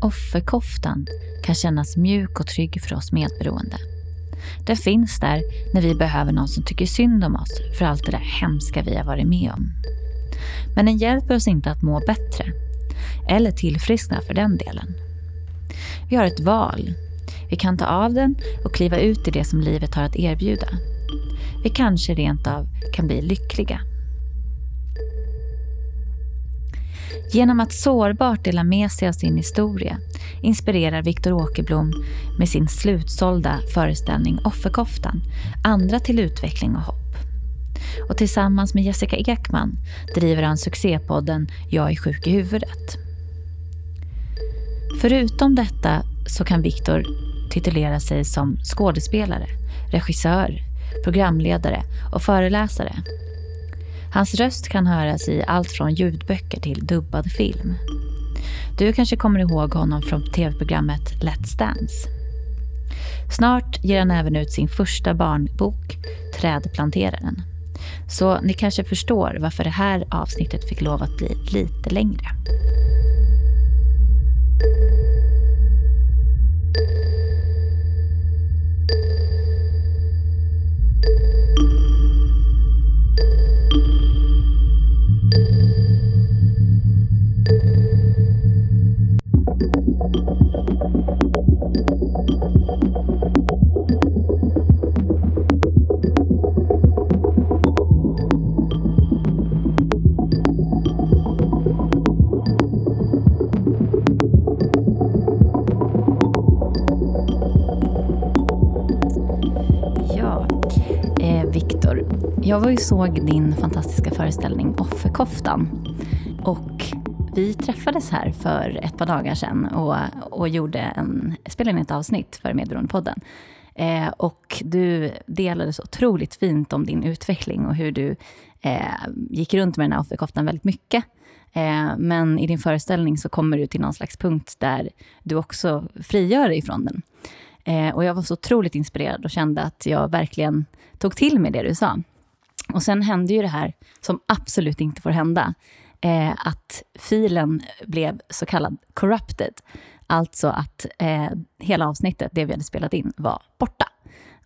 Offerkoftan kan kännas mjuk och trygg för oss medberoende. Den finns där när vi behöver någon som tycker synd om oss för allt det där hemska vi har varit med om. Men den hjälper oss inte att må bättre. Eller tillfriskna för den delen. Vi har ett val. Vi kan ta av den och kliva ut i det som livet har att erbjuda. Vi kanske rent av kan bli lyckliga. Genom att sårbart dela med sig av sin historia inspirerar Viktor Åkerblom med sin slutsålda föreställning Offerkoftan andra till utveckling och hopp. Och tillsammans med Jessica Ekman driver han succépodden Jag är sjuk i huvudet. Förutom detta så kan Viktor titulera sig som skådespelare, regissör, programledare och föreläsare. Hans röst kan höras i allt från ljudböcker till dubbad film. Du kanske kommer ihåg honom från tv-programmet Let's Dance. Snart ger han även ut sin första barnbok, Trädplanteraren. Så ni kanske förstår varför det här avsnittet fick lov att bli lite längre. Eh, jag var ju såg din fantastiska föreställning Offerkoftan. Och vi träffades här för ett par dagar sedan och, och gjorde en, spelade in ett avsnitt för Medberoendepodden. Eh, och du delade så otroligt fint om din utveckling och hur du eh, gick runt med den här offerkoftan väldigt mycket. Eh, men i din föreställning så kommer du till någon slags punkt där du också frigör dig från den. Eh, och jag var så otroligt inspirerad och kände att jag verkligen tog till mig det du sa. Och sen hände ju det här som absolut inte får hända. Eh, att filen blev så kallad corrupted. Alltså att eh, hela avsnittet, det vi hade spelat in, var borta.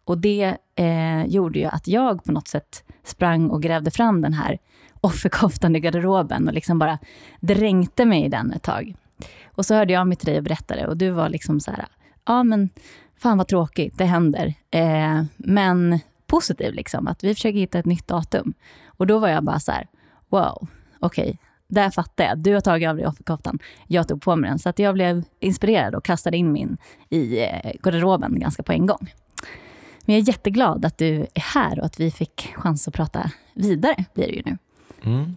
Och det eh, gjorde ju att jag på något sätt sprang och grävde fram den här offerkoftan i garderoben och liksom bara dränkte mig i den ett tag. Och så hörde jag mig till dig och berättade och du var liksom så här, ja men fan vad tråkigt, det händer. Eh, men positiv, liksom, att vi försöker hitta ett nytt datum. Och då var jag bara så här, wow, okej, okay, där fattar jag. Du har tagit av dig offerkoftan, jag tog på mig den. Så att jag blev inspirerad och kastade in min i eh, garderoben ganska på en gång. Men jag är jätteglad att du är här och att vi fick chans att prata vidare, blir det ju nu. Mm.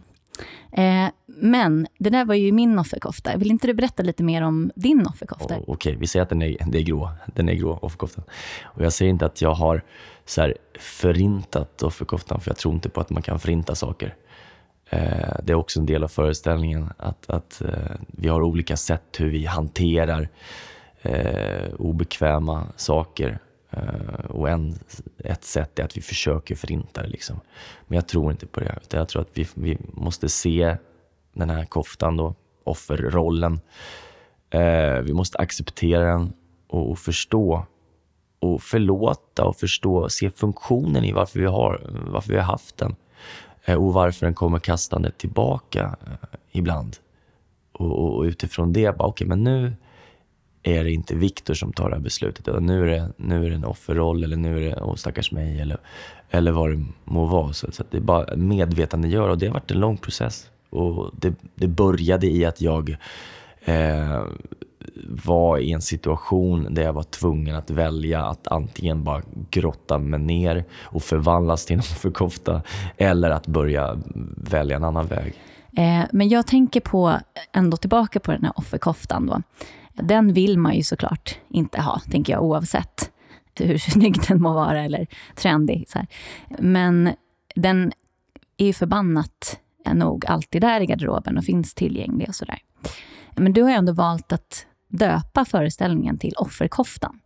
Eh, men det där var ju min offerkofta. Vill inte du berätta lite mer om din offerkofta? Oh, Okej, okay. vi säger att den är, det är grå. Den är grå, offerkoftan. Och jag säger inte att jag har så här, förintat offerkoftan, för jag tror inte på att man kan förinta saker. Eh, det är också en del av föreställningen, att, att eh, vi har olika sätt hur vi hanterar eh, obekväma saker. Och en, ett sätt är att vi försöker förinta det. Liksom. Men jag tror inte på det. Jag tror att vi, vi måste se den här koftan, då, offerrollen. Vi måste acceptera den och, och förstå och förlåta och förstå, se funktionen i varför vi har, varför vi har haft den Eh, och varför den kommer kastande tillbaka eh, ibland. Och, och utifrån det, bara, okay, men nu är det inte Viktor som tar det här beslutet. Utan nu är det, nu är det en offerroll eller nu är det oh, stackars mig eller, eller vad det må vara. Så, så det är bara medvetandegöra och det har varit en lång process. Och det, det började i att jag eh, var i en situation där jag var tvungen att välja att antingen bara grotta mig ner och förvandlas till en offerkofta eller att börja välja en annan väg. Eh, men jag tänker på, ändå tillbaka på den här offerkoftan då. Den vill man ju såklart inte ha, tänker jag, oavsett hur snygg den må vara eller trendig. Så här. Men den är ju förbannat nog alltid där i garderoben och finns tillgänglig och sådär. Men du har ju ändå valt att döpa föreställningen till Offerkoftan.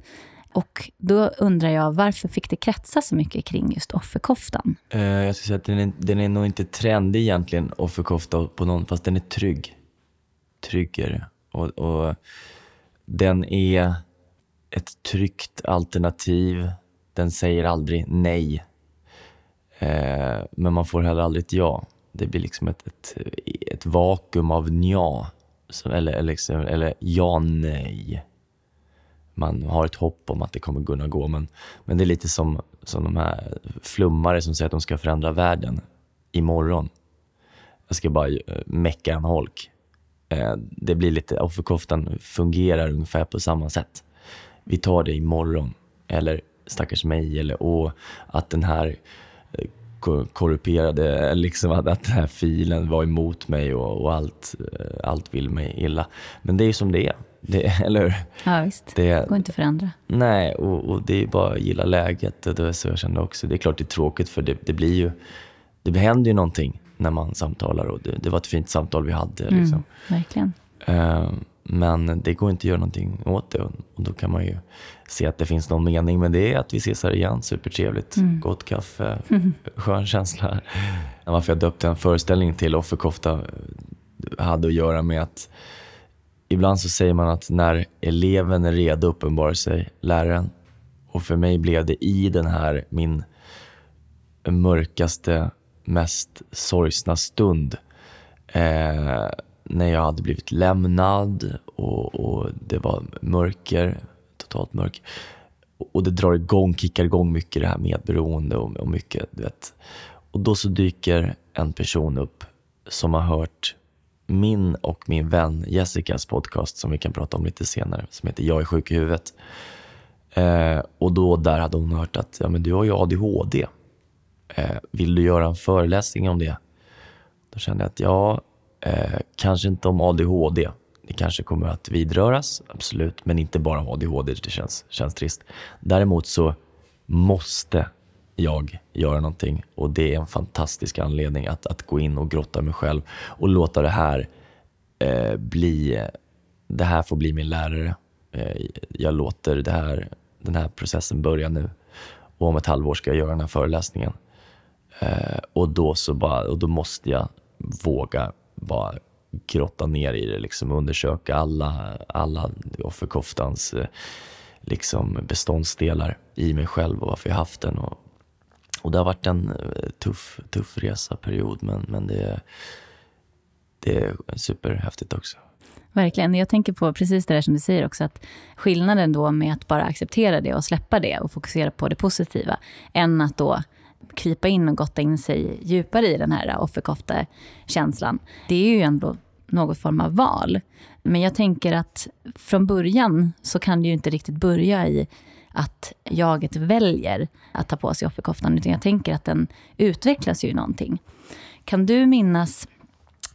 Och då undrar jag, varför fick det kretsa så mycket kring just offerkoftan? Uh, jag skulle säga att den är, den är nog inte trendig egentligen, offerkofta, på någon, fast den är trygg. Tryggare. Och, och Den är ett tryggt alternativ. Den säger aldrig nej. Uh, men man får heller aldrig ett ja. Det blir liksom ett, ett, ett vakuum av nja. Eller, eller, liksom, eller ja, nej. Man har ett hopp om att det kommer kunna gå, men, men det är lite som, som de här flummare som säger att de ska förändra världen imorgon. Jag ska bara eh, mecka en holk. Eh, det blir lite, offerkoftan fungerar ungefär på samma sätt. Vi tar det imorgon. Eller stackars mig. Eller och att den här korrumperade, liksom att, att den här filen var emot mig och, och, allt, allt vill mig illa. Men det är som det är. Det, eller hur? Ja, visst. Det går inte att förändra. Nej, och, och, det är bara att gilla läget. Det var så jag kände också. Det är klart det är tråkigt för det, det blir ju... Det händer ju någonting när man samtalar och det, det var ett fint samtal vi hade. Liksom. Mm, verkligen. Uh, men det går inte att göra någonting åt det och då kan man ju se att det finns någon mening med det. Att vi ses här igen, supertrevligt, mm. gott kaffe, mm. skön känsla. Varför jag döpte en föreställning till Offerkofta hade att göra med att ibland så säger man att när eleven är redo uppenbarar sig läraren. Och för mig blev det i den här min mörkaste, mest sorgsna stund eh, när jag hade blivit lämnad och, och, det var mörker, totalt mörker. Och det drar igång, kickar igång mycket det här medberoende och, och mycket, du vet. Och då så dyker en person upp som har hört min och min vän Jessicas podcast som vi kan prata om lite senare, som heter Jag är sjuk i huvudet. Eh, och då där hade hon hört att ja, men du har ju ADHD. Eh, vill du göra en föreläsning om det? Då kände jag att ja, eh, kanske inte om ADHD. Det kanske kommer att vidröras, absolut, men inte bara om ADHD. Det känns, känns trist. Däremot så måste jag göra någonting och det är en fantastisk anledning att, att gå in och grotta mig själv och låta det här eh, bli, det här får bli min lärare. Eh, jag låter det här, den här processen börja nu och om ett halvår ska jag göra den här föreläsningen. Eh, och, då så bara, och då måste jag våga bara grotta ner i det, liksom undersöka alla, alla offerkoftans eh, liksom beståndsdelar i mig själv och varför jag haft den och, och det har varit en eh, tuff, tuff resa, period, men, men det, det är superhäftigt också. Verkligen. Jag tänker på precis det där som du säger också, att skillnaden då med att bara acceptera det och släppa det och fokusera på det positiva, än att då krypa in och gotta in sig djupare i den här offerkofta-känslan. Det är ju ändå någon form av val. Men jag tänker att från början så kan det ju inte riktigt börja i att jaget väljer att ta på sig offerkoftan, utan jag tänker att den utvecklas ju någonting. Kan du minnas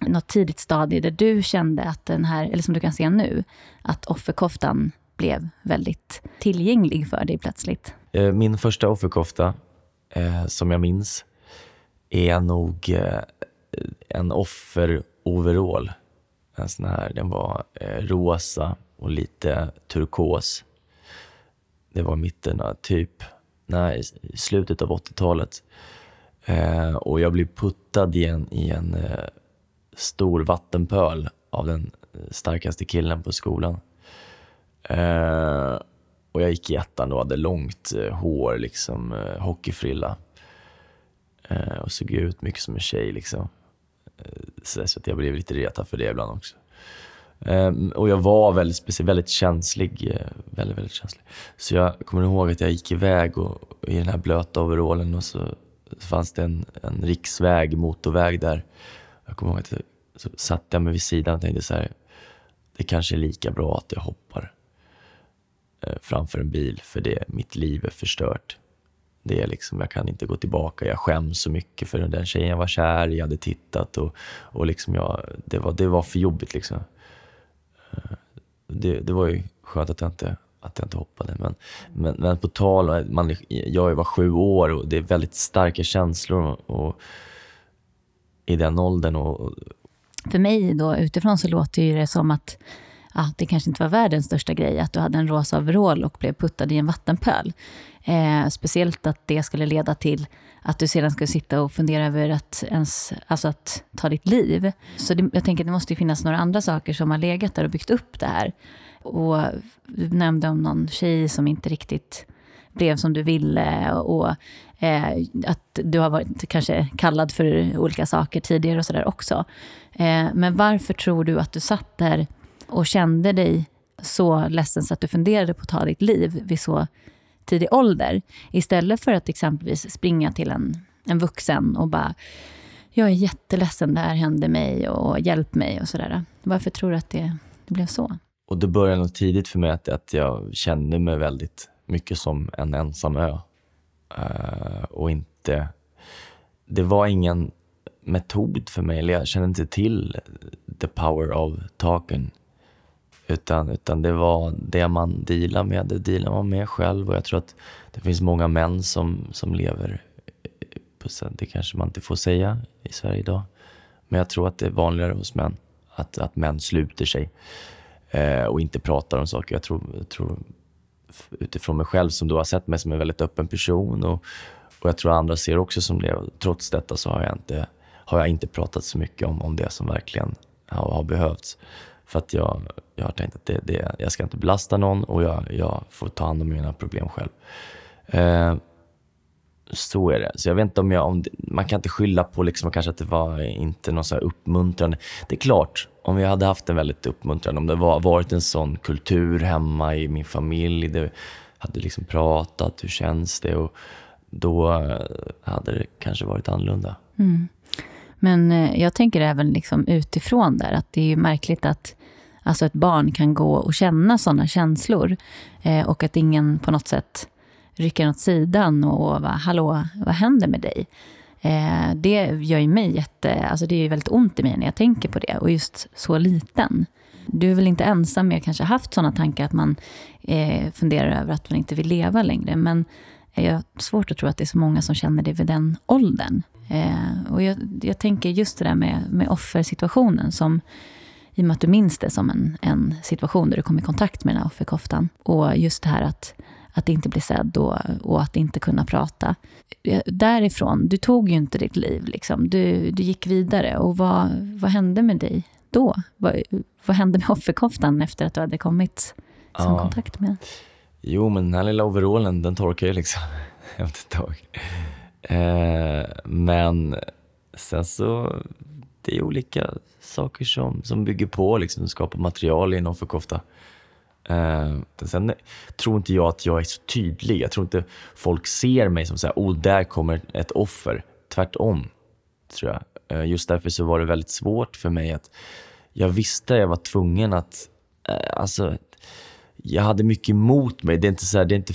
något tidigt stadie där du kände att den här, eller som du kan se nu, att offerkoftan blev väldigt tillgänglig för dig plötsligt? Eh, min första offerkofta, eh, som jag minns, är nog eh, en offeroverall. En sån här, den var eh, rosa och lite turkos det var mitten av typ, nej, slutet av 80-talet. Eh, och jag blev puttad i en, i en eh, stor vattenpöl av den eh, starkaste killen på skolan. Eh, och jag gick i ettan och hade långt eh, hår, liksom eh, hockeyfrilla. Eh, och såg ut mycket som en tjej liksom. Eh, så att jag blev lite retad för det ibland också. Um, och jag var väldigt, speciell, väldigt känslig. Väldigt, väldigt känslig. Så jag kommer ihåg att jag gick iväg och, i den här blöta overallen och så, så fanns det en, en riksväg, motorväg där. Jag kommer ihåg att jag, så satte jag mig vid sidan och tänkte så här, det kanske är lika bra att jag hoppar Eh, framför en bil för det, mitt liv är förstört. Det är liksom, jag kan inte gå tillbaka. Jag skäms så mycket för den tjejen jag var kär i, Jag hade tittat och, och liksom jag, det, var, det var för jobbigt. Liksom eh, det, det var ju skönt att jag inte, att jag inte hoppade. Men, men, men på tal man, jag var sju år och det är väldigt starka känslor och, i den åldern. Och, För mig då utifrån så låter det som att ah, det kanske inte var världens största grej att du hade en rosa overall och blev puttad i en vattenpöl. Eh, speciellt att det skulle leda till att du sedan skulle sitta och fundera över att, ens, alltså att ta ditt liv. Så det, jag tänker att det måste finnas några andra saker som har legat där och byggt upp det här. Och du nämnde om någon tjej som inte riktigt blev som du ville och eh, att du har varit kanske kallad för olika saker tidigare och sådär också. Eh, men varför tror du att du satt där och kände dig så ledsen så att du funderade på att ta ditt liv vid så tidig ålder. Istället för att exempelvis springa till en, en vuxen och bara jag är jätteledsen, det här hände mig och hjälp mig och sådär. Varför tror du att det, det blev så? Och det började nog tidigt för mig att, att jag kände mig väldigt mycket som en ensam ö. Uh, och inte... Det var ingen metod för mig, eller jag kände inte till the power of talking. Utan, utan det var det man dealar med, det dealar man med själv. Och jag tror att det finns många män som, som lever på Det kanske man inte får säga i Sverige idag. Men jag tror att det är vanligare hos män att, att män sluter sig eh, och inte pratar om saker. Jag tror, jag tror utifrån mig själv som du har sett mig som en väldigt öppen person och, och jag tror andra ser också som det. trots detta så har jag inte, har jag inte pratat så mycket om, om det som verkligen har, har behövts. För att jag, jag har tänkt att det, det, jag ska inte belasta någon och jag, jag får ta hand om mina problem själv. Eh, så är det. Så jag vet inte om jag, om det, man kan inte skylla på liksom kanske att det var inte någon så uppmuntrande. Det är klart, om jag hade haft en väldigt uppmuntrande, om det var, varit en sån kultur hemma i min familj, det hade liksom pratat, hur känns det? Och då eh, hade det kanske varit annorlunda. Mm. Men eh, jag tänker även liksom utifrån där, att det är märkligt att alltså ett barn kan gå och känna sådana känslor eh, och att ingen på något sätt rycker åt sidan och bara, hallå, vad händer med dig? Eh, det gör ju mig jätte, alltså det är väldigt ont i mig när jag tänker på det och just så liten. Du är väl inte ensam med att kanske haft sådana tankar att man eh, funderar över att man inte vill leva längre, men jag har svårt att tro att det är så många som känner det vid den åldern. Eh, och jag, jag, tänker just det där med, med offersituationen, som, i och med att du minns det som en, en situation där du kom i kontakt med den här offerkoftan. Och just det här att, att inte bli sedd och, och att inte kunna prata. Eh, därifrån, du tog ju inte ditt liv. Liksom. Du, du gick vidare. Och vad, vad hände med dig då? Vad, vad hände med offerkoftan efter att du hade kommit i ja. kontakt med den? Jo, men den här lilla overallen, den torkar ju liksom efter ett tag. Eh, men sen så, det är olika saker som, som bygger på, liksom, skapar material i en offerkofta. Eh, sen tror inte jag att jag är så tydlig. Jag tror inte folk ser mig som så här, oh, där kommer ett offer. Tvärtom, tror jag. Eh, just därför så var det väldigt svårt för mig att jag visste att jag var tvungen att, eh, alltså, jag hade mycket emot mig. Det är inte så här, det är inte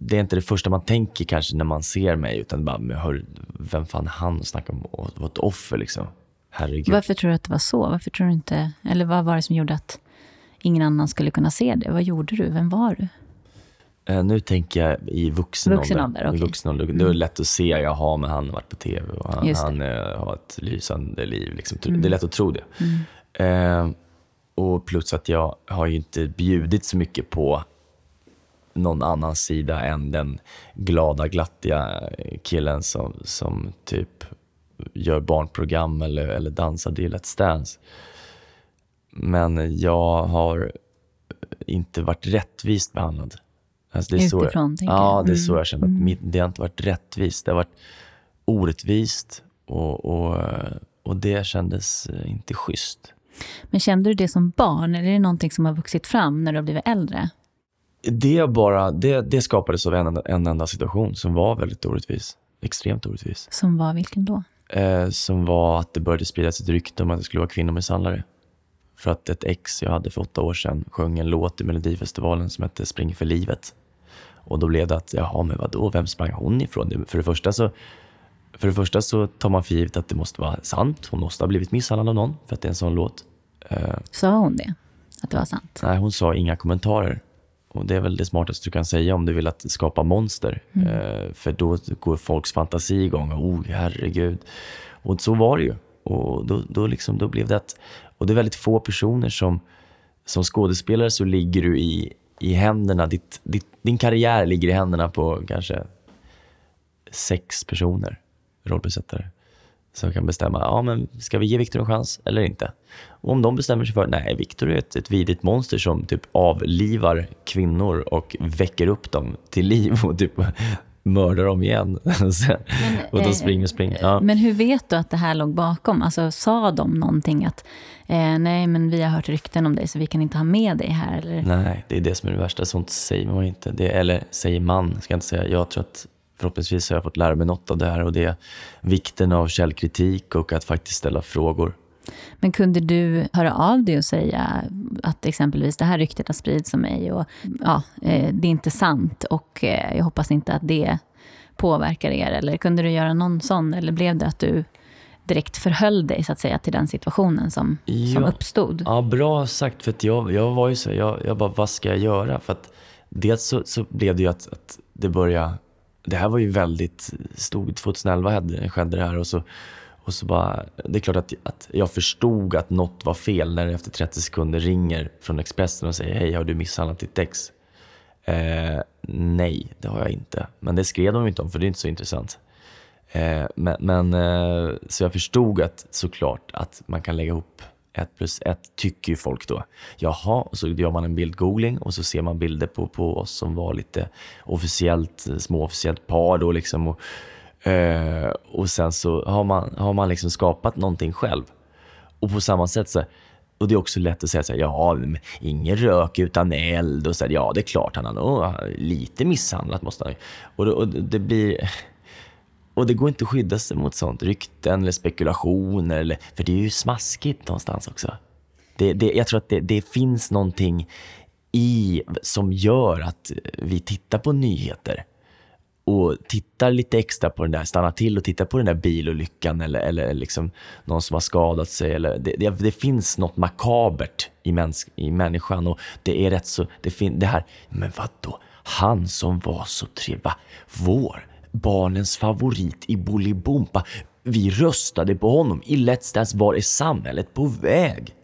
det är inte det första man tänker kanske när man ser mig, utan bara, men hör, vem fan han snackar om att vara ett offer liksom? Herregud. Varför tror du att det var så? Varför tror du inte, eller vad var det som gjorde att ingen annan skulle kunna se det? Vad gjorde du? Vem var du? Uh, nu tänker jag i vuxen, vuxen ålder. ålder okay. Vuxen ålder. Mm. Det är lätt att se, jaha, men han har varit på tv och han, han uh, har ett lysande liv. Liksom. Mm. Det är lätt att tro det. Mm. Uh, och plus att jag har ju inte bjudit så mycket på någon annan sida än den glada, glattiga killen som, som typ gör barnprogram eller, eller dansar i Let's Dance. Men jag har inte varit rättvist behandlad. Alltså det är Utifrån, så jag, Ja, det är så jag känner. Mm. det har inte varit rättvist. Det har varit orättvist och, och, och det kändes inte schysst. Men kände du det som barn, eller är det någonting som har vuxit fram när du har blivit äldre? Det, bara, det, det skapades av en, en enda situation som var väldigt orättvis. Extremt orättvis. Som var vilken då? Eh, som var att det började spridas ett rykte om att det skulle vara kvinnomisshandlare. För att ett ex jag hade för åtta år sedan sjöng en låt i Melodifestivalen som hette Spring för livet. Och då blev det att, jaha, men vadå, vem sprang hon ifrån? För det första så, för det första så tar man för givet att det måste vara sant. Hon måste ha blivit misshandlad av någon för att det är en sån låt. Eh, sa hon det? Att det var sant? Nej, hon sa inga kommentarer. Och det är väl det smartaste du kan säga om du vill att skapa monster. Mm. Eh, för då går folks fantasi igång. Oh, herregud. Och så var det ju. Och då, då, liksom, då blev det att, och det är väldigt få personer som, som skådespelare så ligger du i, i händerna, ditt, ditt, din karriär ligger i händerna på kanske sex personer, rollbesättare, som kan bestämma, ja men ska vi ge Viktor en chans eller inte? Och om de bestämmer sig för, nej, Viktor är ett, ett vidrigt monster som typ avlivar kvinnor och väcker upp dem till liv och typ mördar dem igen. men, och de springer och springer. Ja. Men hur vet du att det här låg bakom? Alltså, sa de någonting att eh, nej, men vi har hört rykten om dig så vi kan inte ha med dig här? Eller? Nej, det är det som är det värsta. Sånt säger man inte. Det, eller säger man, ska jag inte säga. Jag tror att förhoppningsvis har jag fått lära mig något av det här och det är vikten av källkritik och att faktiskt ställa frågor. Men kunde du höra av dig och säga att exempelvis det här ryktet har spridits om mig och ja, eh, det är inte sant och eh, jag hoppas inte att det påverkar er? Eller kunde du göra någon sån? Eller blev det att du direkt förhöll dig så att säga till den situationen som, ja. som uppstod? Ja, bra sagt. För jag, jag var ju så, jag, jag bara, vad ska jag göra? För att dels så, så blev det ju att, att det började det här var ju väldigt stort. 2011 skedde det här och så, och så bara, det är klart att, att jag förstod att något var fel när det efter 30 sekunder ringer från Expressen och säger hej, har du misshandlat ditt ex? Eh, nej, det har jag inte. Men det skrev de inte om för det är inte så intressant. Eh, men, men eh, så jag förstod att såklart att man kan lägga ihop ett plus ett tycker ju folk då. Jaha, och så gör man en bildgoogling och så ser man bilder på, på oss som var lite officiellt, eh, småofficiellt par då liksom. Och, eh, och sen så har man, har man liksom skapat någonting själv. Och på samma sätt så och det är också lätt att säga så här, ja, ingen rök utan eld och så här, ja, det är klart han har nog lite misshandlat måste han och, och det blir och det går inte att skydda sig mot sånt. Rykten eller spekulationer. Eller, för det är ju smaskigt någonstans också. Det, det, jag tror att det, det, finns någonting i som gör att vi tittar på nyheter och tittar lite extra på den där, stannar till och tittar på den där bilolyckan eller, eller liksom någon som har skadat sig. Eller, det, det, det finns något makabert i, mäns, i människan och det är rätt så, det, fin, det här, men vad då? Han som var så trevlig, vår barnens favorit i Bolibompa. Vi röstade på honom. I Let's Dance var är samhället på väg.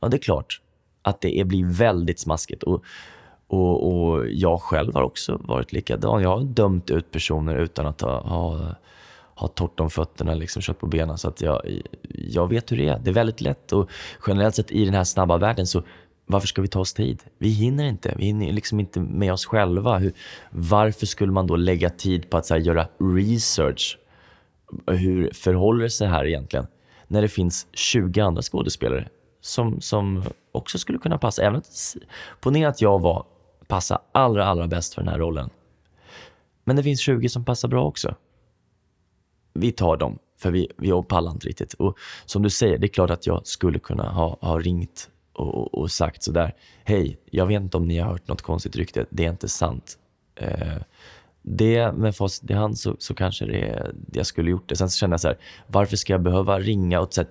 Ja, det är klart att det blir väldigt smaskigt. Och, och, och jag själv har också varit likadan. Jag har dömt ut personer utan att ha, ha, ha torrt om fötterna, liksom kött på benen. Så att jag, jag vet hur det är. Det är väldigt lätt. Och generellt sett i den här snabba världen så varför ska vi ta oss tid? Vi hinner inte. Vi hinner liksom inte med oss själva. Hur, varför skulle man då lägga tid på att här, göra research? Hur förhåller det sig här egentligen? När det finns 20 andra skådespelare som, som också skulle kunna passa. Även att, ponera att jag var, passa allra, allra bäst för den här rollen. Men det finns 20 som passar bra också. Vi tar dem, för vi, vi pallar inte riktigt. Och som du säger, det är klart att jag skulle kunna ha, ha ringt och, och sagt sådär, hej, jag vet inte om ni har hört något konstigt rykte, det är inte sant. Eh, det med facit i hand så, så kanske det är, jag skulle gjort det. Sen så känner jag så här, varför ska jag behöva ringa och så här,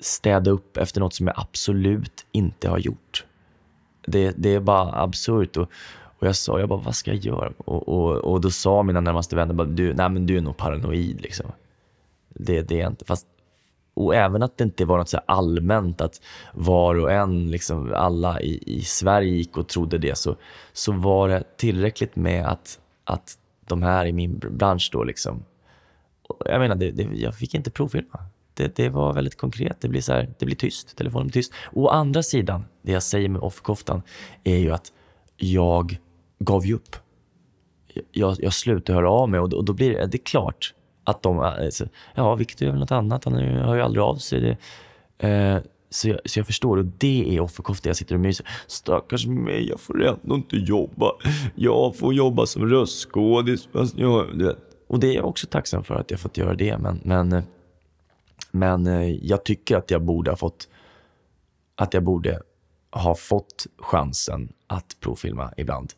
städa upp efter något som jag absolut inte har gjort? Det, det är bara absurt. Och, och jag sa, jag bara, vad ska jag göra? Och, och, och då sa mina närmaste vänner, bara, du, nej men du är nog paranoid. Liksom. Det, det är inte, fast och även att det inte var något så allmänt att var och en, liksom alla i, i Sverige gick och trodde det, så, så var det tillräckligt med att, att de här i min bransch då liksom, jag menar, det, det, jag fick inte provfilma. Det, det, var väldigt konkret. Det blir, så här, det blir tyst. Telefonen blir tyst. å andra sidan, det jag säger med offkoftan är ju att jag gav ju upp. Jag, jag slutade höra av mig och då, och då blir det, det är klart att de, alltså, ja, Victor gör väl något annat, han hör ju aldrig av sig. Det, eh, så, jag, så jag förstår, och det är offerkofta. Jag sitter och myser. Stackars mig, jag får ändå inte jobba. Jag får jobba som röstskådis. Och det är jag också tacksam för att jag fått göra det. Men, men, eh, men eh, jag tycker att jag borde ha fått att jag borde ha fått chansen att provfilma ibland.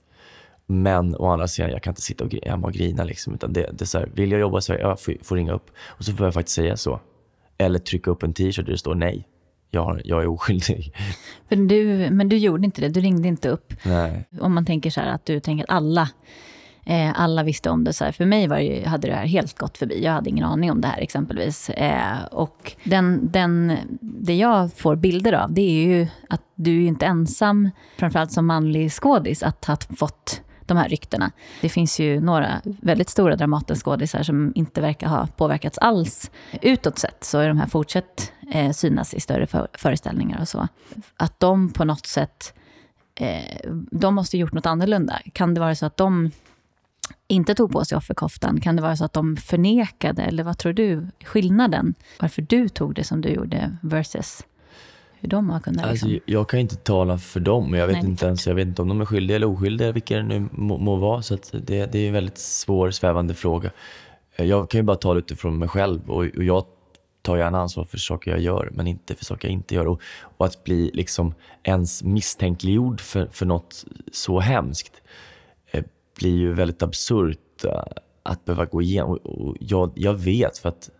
Men å andra sidan, jag kan inte sitta och hemma och grina. Liksom, utan det, det är så här, vill jag jobba så här, jag får, får ringa upp. Och så får jag faktiskt säga så. Eller trycka upp en t-shirt där det står nej. Jag, jag är oskyldig. För du, men du gjorde inte det, du ringde inte upp. Nej. Om man tänker så här att du tänker att alla, eh, alla visste om det. Så här. För mig var det hade det här helt gått förbi. Jag hade ingen aning om det här exempelvis. Eh, och den, den, det jag får bilder av, det är ju att du är inte ensam, framförallt som manlig skådis, att ha fått de här ryktena. Det finns ju några väldigt stora Dramatenskådisar som inte verkar ha påverkats alls utåt sett. Så är de här fortsatt eh, synas i större för, föreställningar och så. Att de på något sätt, eh, de måste gjort något annorlunda. Kan det vara så att de inte tog på sig offerkoftan? Kan det vara så att de förnekade? Eller vad tror du skillnaden? Varför du tog det som du gjorde versus hur de har kunnat... Alltså, Liksom. jag kan inte tala för dem. Jag vet, Nej, inte ens, jag vet inte om de är skyldiga eller oskyldiga, vilka det nu må, må vara. Så det, det är en väldigt svår, svävande fråga. Jag kan ju bara ta det utifrån mig själv och, och jag tar gärna ansvar för saker jag gör, men inte för saker jag inte gör. Och, och att bli liksom ens misstänkliggjord för, för något så hemskt eh, blir ju väldigt absurt eh, att behöva gå igenom. Och, och jag, jag vet för att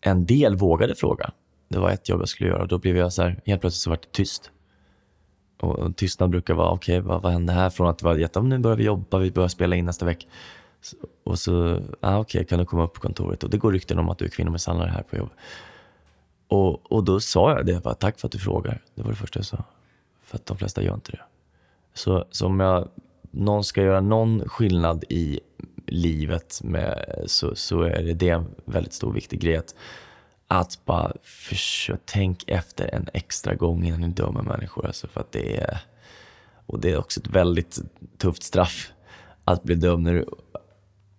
en del vågade fråga. Det var ett jobb jag skulle göra. Då blev jag så här, helt plötsligt så var det tyst. Och, och tystnad brukar vara, okej, okay, vad, vad hände här? Från att det var jätte, nu börjar vi jobba, vi börjar spela in nästa vecka. Så, och så, ah, okej, okay, kan du komma upp på kontoret? Och det går rykten om att du är kvinnomisshandlare här på jobbet. Och, och då sa jag det, bara, tack för att du frågar. Det var det första jag sa. För att de flesta gör inte det. Så, så om jag, någon ska göra någon skillnad i livet med, så, så är det, det en väldigt stor viktig grej. Att, att bara försöka tänk efter en extra gång innan ni dömer människor. Alltså för att det är, och det är också ett väldigt tufft straff att bli dömd, när du,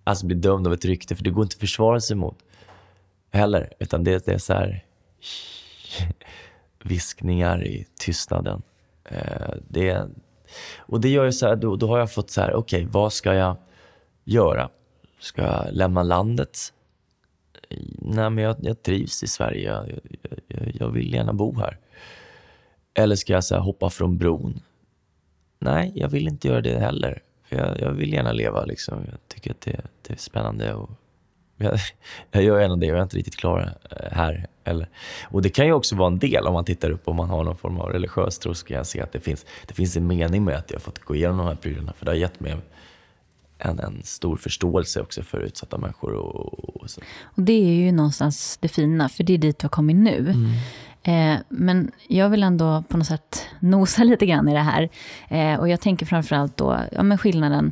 alltså bli dömd av ett rykte, för det går inte att försvara sig mot heller. Utan det, det är så här viskningar i tystnaden. Eh, det, och det gör ju så här, då, då har jag fått så här, okej, okay, vad ska jag göra? Ska jag lämna landet? Nej, men jag, jag trivs i Sverige. Jag, jag, jag, vill gärna bo här. Eller ska jag så här, hoppa från bron? Nej, jag vill inte göra det heller. För jag, jag vill gärna leva. Liksom. Jag tycker att det, det är spännande. Och jag, jag gör gärna det. Jag är inte riktigt klar eh, här. Eller, och Det kan ju också vara en del om man tittar upp och man har någon form av religiös tro. Så kan jag se att det finns, det finns en mening med att jag har fått gå igenom de här prylarna. För det har gett mig en, en stor förståelse också för utsatta människor. Och, och, så. och Det är ju någonstans det fina, för det är dit du har kommit nu. Mm. Eh, men jag vill ändå på något sätt nosa lite grann i det här. Eh, och jag tänker framförallt då, ja men skillnaden,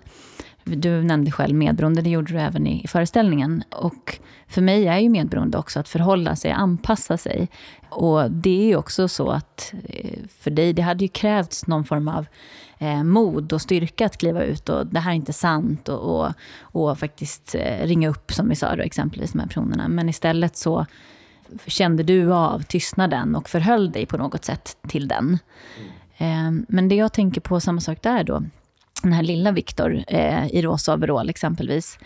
du nämnde själv medberoende, det gjorde du även i, föreställningen. Och för mig är ju medberoende också att förhålla sig, anpassa sig. Och det är ju också så att eh, för dig, det hade ju krävts någon form av eh, mod och styrka att kliva ut och det här är inte sant och, och, och faktiskt eh, ringa upp som vi sa då exempelvis de här personerna. Men istället så kände du av tystnaden och förhöll dig på något sätt till den. Mm. Men det jag tänker på, samma sak där då, den här lilla Viktor eh, i rosa overall exempelvis.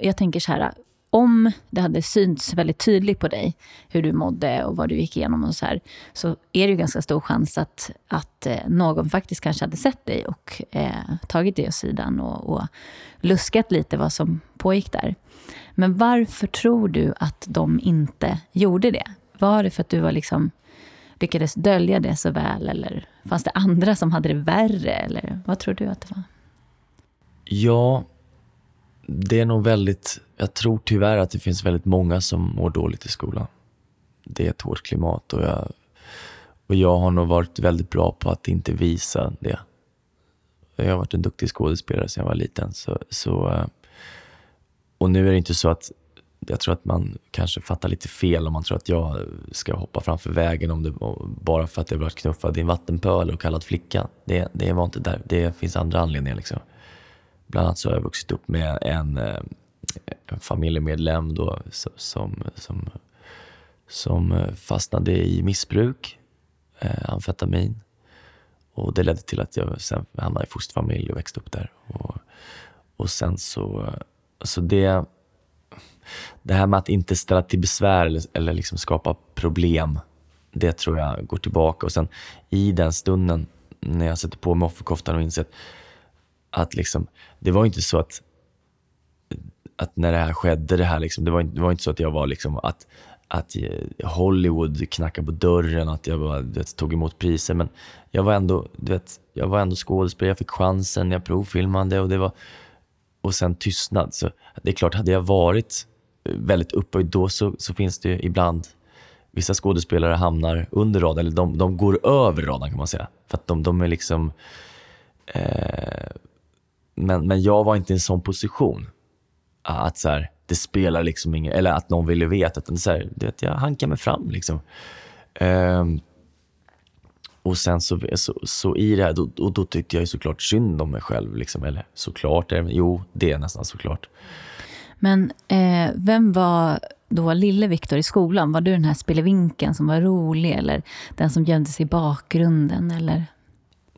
Jag tänker så här, om det hade synts väldigt tydligt på dig hur du mådde och vad du gick igenom och så här, så är det ju ganska stor chans att, att eh, någon faktiskt kanske hade sett dig och eh, tagit dig åt sidan och, och luskat lite vad som pågick där. Men varför tror du att de inte gjorde det? Var det för att du var liksom, lyckades dölja det så väl? Eller fanns det andra som hade det värre? Eller vad tror du att det var? Ja, det är nog väldigt... Jag tror tyvärr att det finns väldigt många som mår dåligt i skolan. Det är ett hårt klimat och jag, och jag har nog varit väldigt bra på att inte visa det. Jag har varit en duktig skådespelare sedan jag var liten. Så, så, eh, och nu är det inte så att jag tror att man kanske fattar lite fel om man tror att jag ska hoppa framför vägen om det, bara för att jag blivit knuffad i en vattenpöl och kallad flicka. Det, det var inte där. Det finns andra anledningar. Liksom. Bland annat så har jag vuxit upp med en, eh, en familjemedlem då, som, som, som fastnade i missbruk, eh, amfetamin. Och det ledde till att jag sen hamnade i fosterfamilj och växte upp där. Och, och sen så, så det, det här med att inte ställa till besvär eller, eller liksom skapa problem, det tror jag går tillbaka. Och sen i den stunden när jag sätter på mig offerkoftan och inser att att liksom, det var inte så att, att när det här skedde, det, här liksom, det, var, det var inte så att jag var liksom att, att Hollywood knackade på dörren, att jag bara, vet, tog emot priser. Men jag var ändå, du vet, jag var ändå skådespelare, jag fick chansen, jag provfilmade och det var... Och sen tystnad. Så det är klart, hade jag varit väldigt upphöjd då så, så finns det ju ibland vissa skådespelare hamnar under radarn, eller de, de går över radarn kan man säga. För att de, de är liksom... Eh, men, men jag var inte i en sån position. Att så här, det spelar liksom ingen... Eller att någon ville veta. Utan så här, det, jag hankar mig fram. Liksom. Eh, och sen så, så, så, i det här, då, och då tyckte jag ju såklart synd om mig själv. Liksom. Eller såklart, jo, det är nästan såklart. Men eh, vem var då lille Viktor i skolan? Var du den här spelevinken som var rolig eller den som gömde sig i bakgrunden? Eller?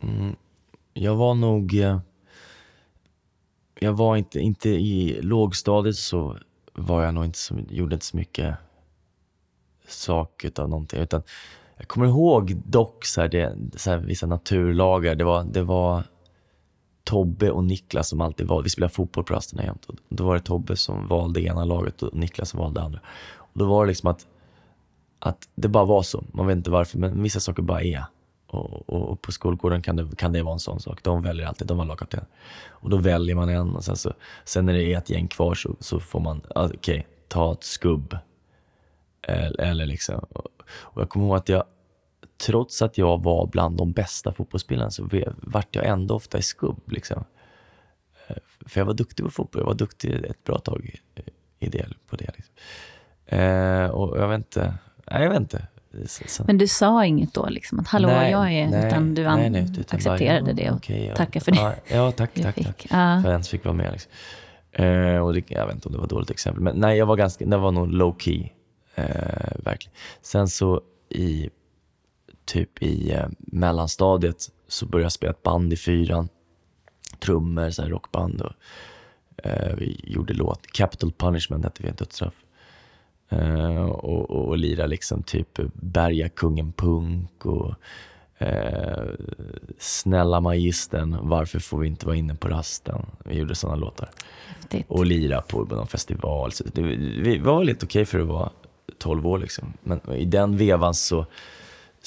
Mm, jag var nog... Eh, jag var inte, inte i lågstadiet så var jag nog inte så, gjorde inte så mycket sak av någonting. Utan jag kommer ihåg dock så här, det, så här, vissa naturlagar. Det var, det var Tobbe och Niklas som alltid valde. Vi spelade fotboll på rasterna jämt. Då var det Tobbe som valde ena laget och Niklas som valde andra. Och då var det liksom att, att det bara var så. Man vet inte varför, men vissa saker bara är. Och, och, och på skolgården kan det, kan det vara en sån sak. De väljer alltid, de var lagkapten. Och då väljer man en och sen, så, sen när det är ett gäng kvar så, så får man, ah, okej, okay, ta ett skubb. Eller, eller liksom. Och jag kommer ihåg att jag trots att jag var bland de bästa fotbollsspelarna så vart jag ändå ofta i skubb. Liksom. Eh, för jag var duktig på fotboll. Jag var duktig ett bra tag i det, på det. Liksom. Eh, och jag vet inte. Nej, jag vet inte. Så. Men du sa inget då? Liksom, att hallå, nej, jag är... Nej, utan du nej, nej, utan accepterade bara, det och okay, ja, tackade för det. Ja, tack, tack, tack. Ja. För att jag ens fick vara med. Liksom. Eh, och det, jag vet inte om det var ett dåligt exempel. Men nej, jag var ganska, det var nog low key. Eh, verkligen. Sen så i typ i eh, mellanstadiet så började jag spela ett band i fyran. Trummor, så här rockband. Och, eh, vi gjorde låt. Capital Punishment hette vi, en dödsstraff. Eh, och, och, och lira liksom typ Berga kungen punk och eh, Snälla magistern, varför får vi inte vara inne på rasten? Vi gjorde sådana låtar. Häftigt. Och lira på någon festival. Så det, vi var lite okej okay för att vara 12 år liksom. Men i den vevan så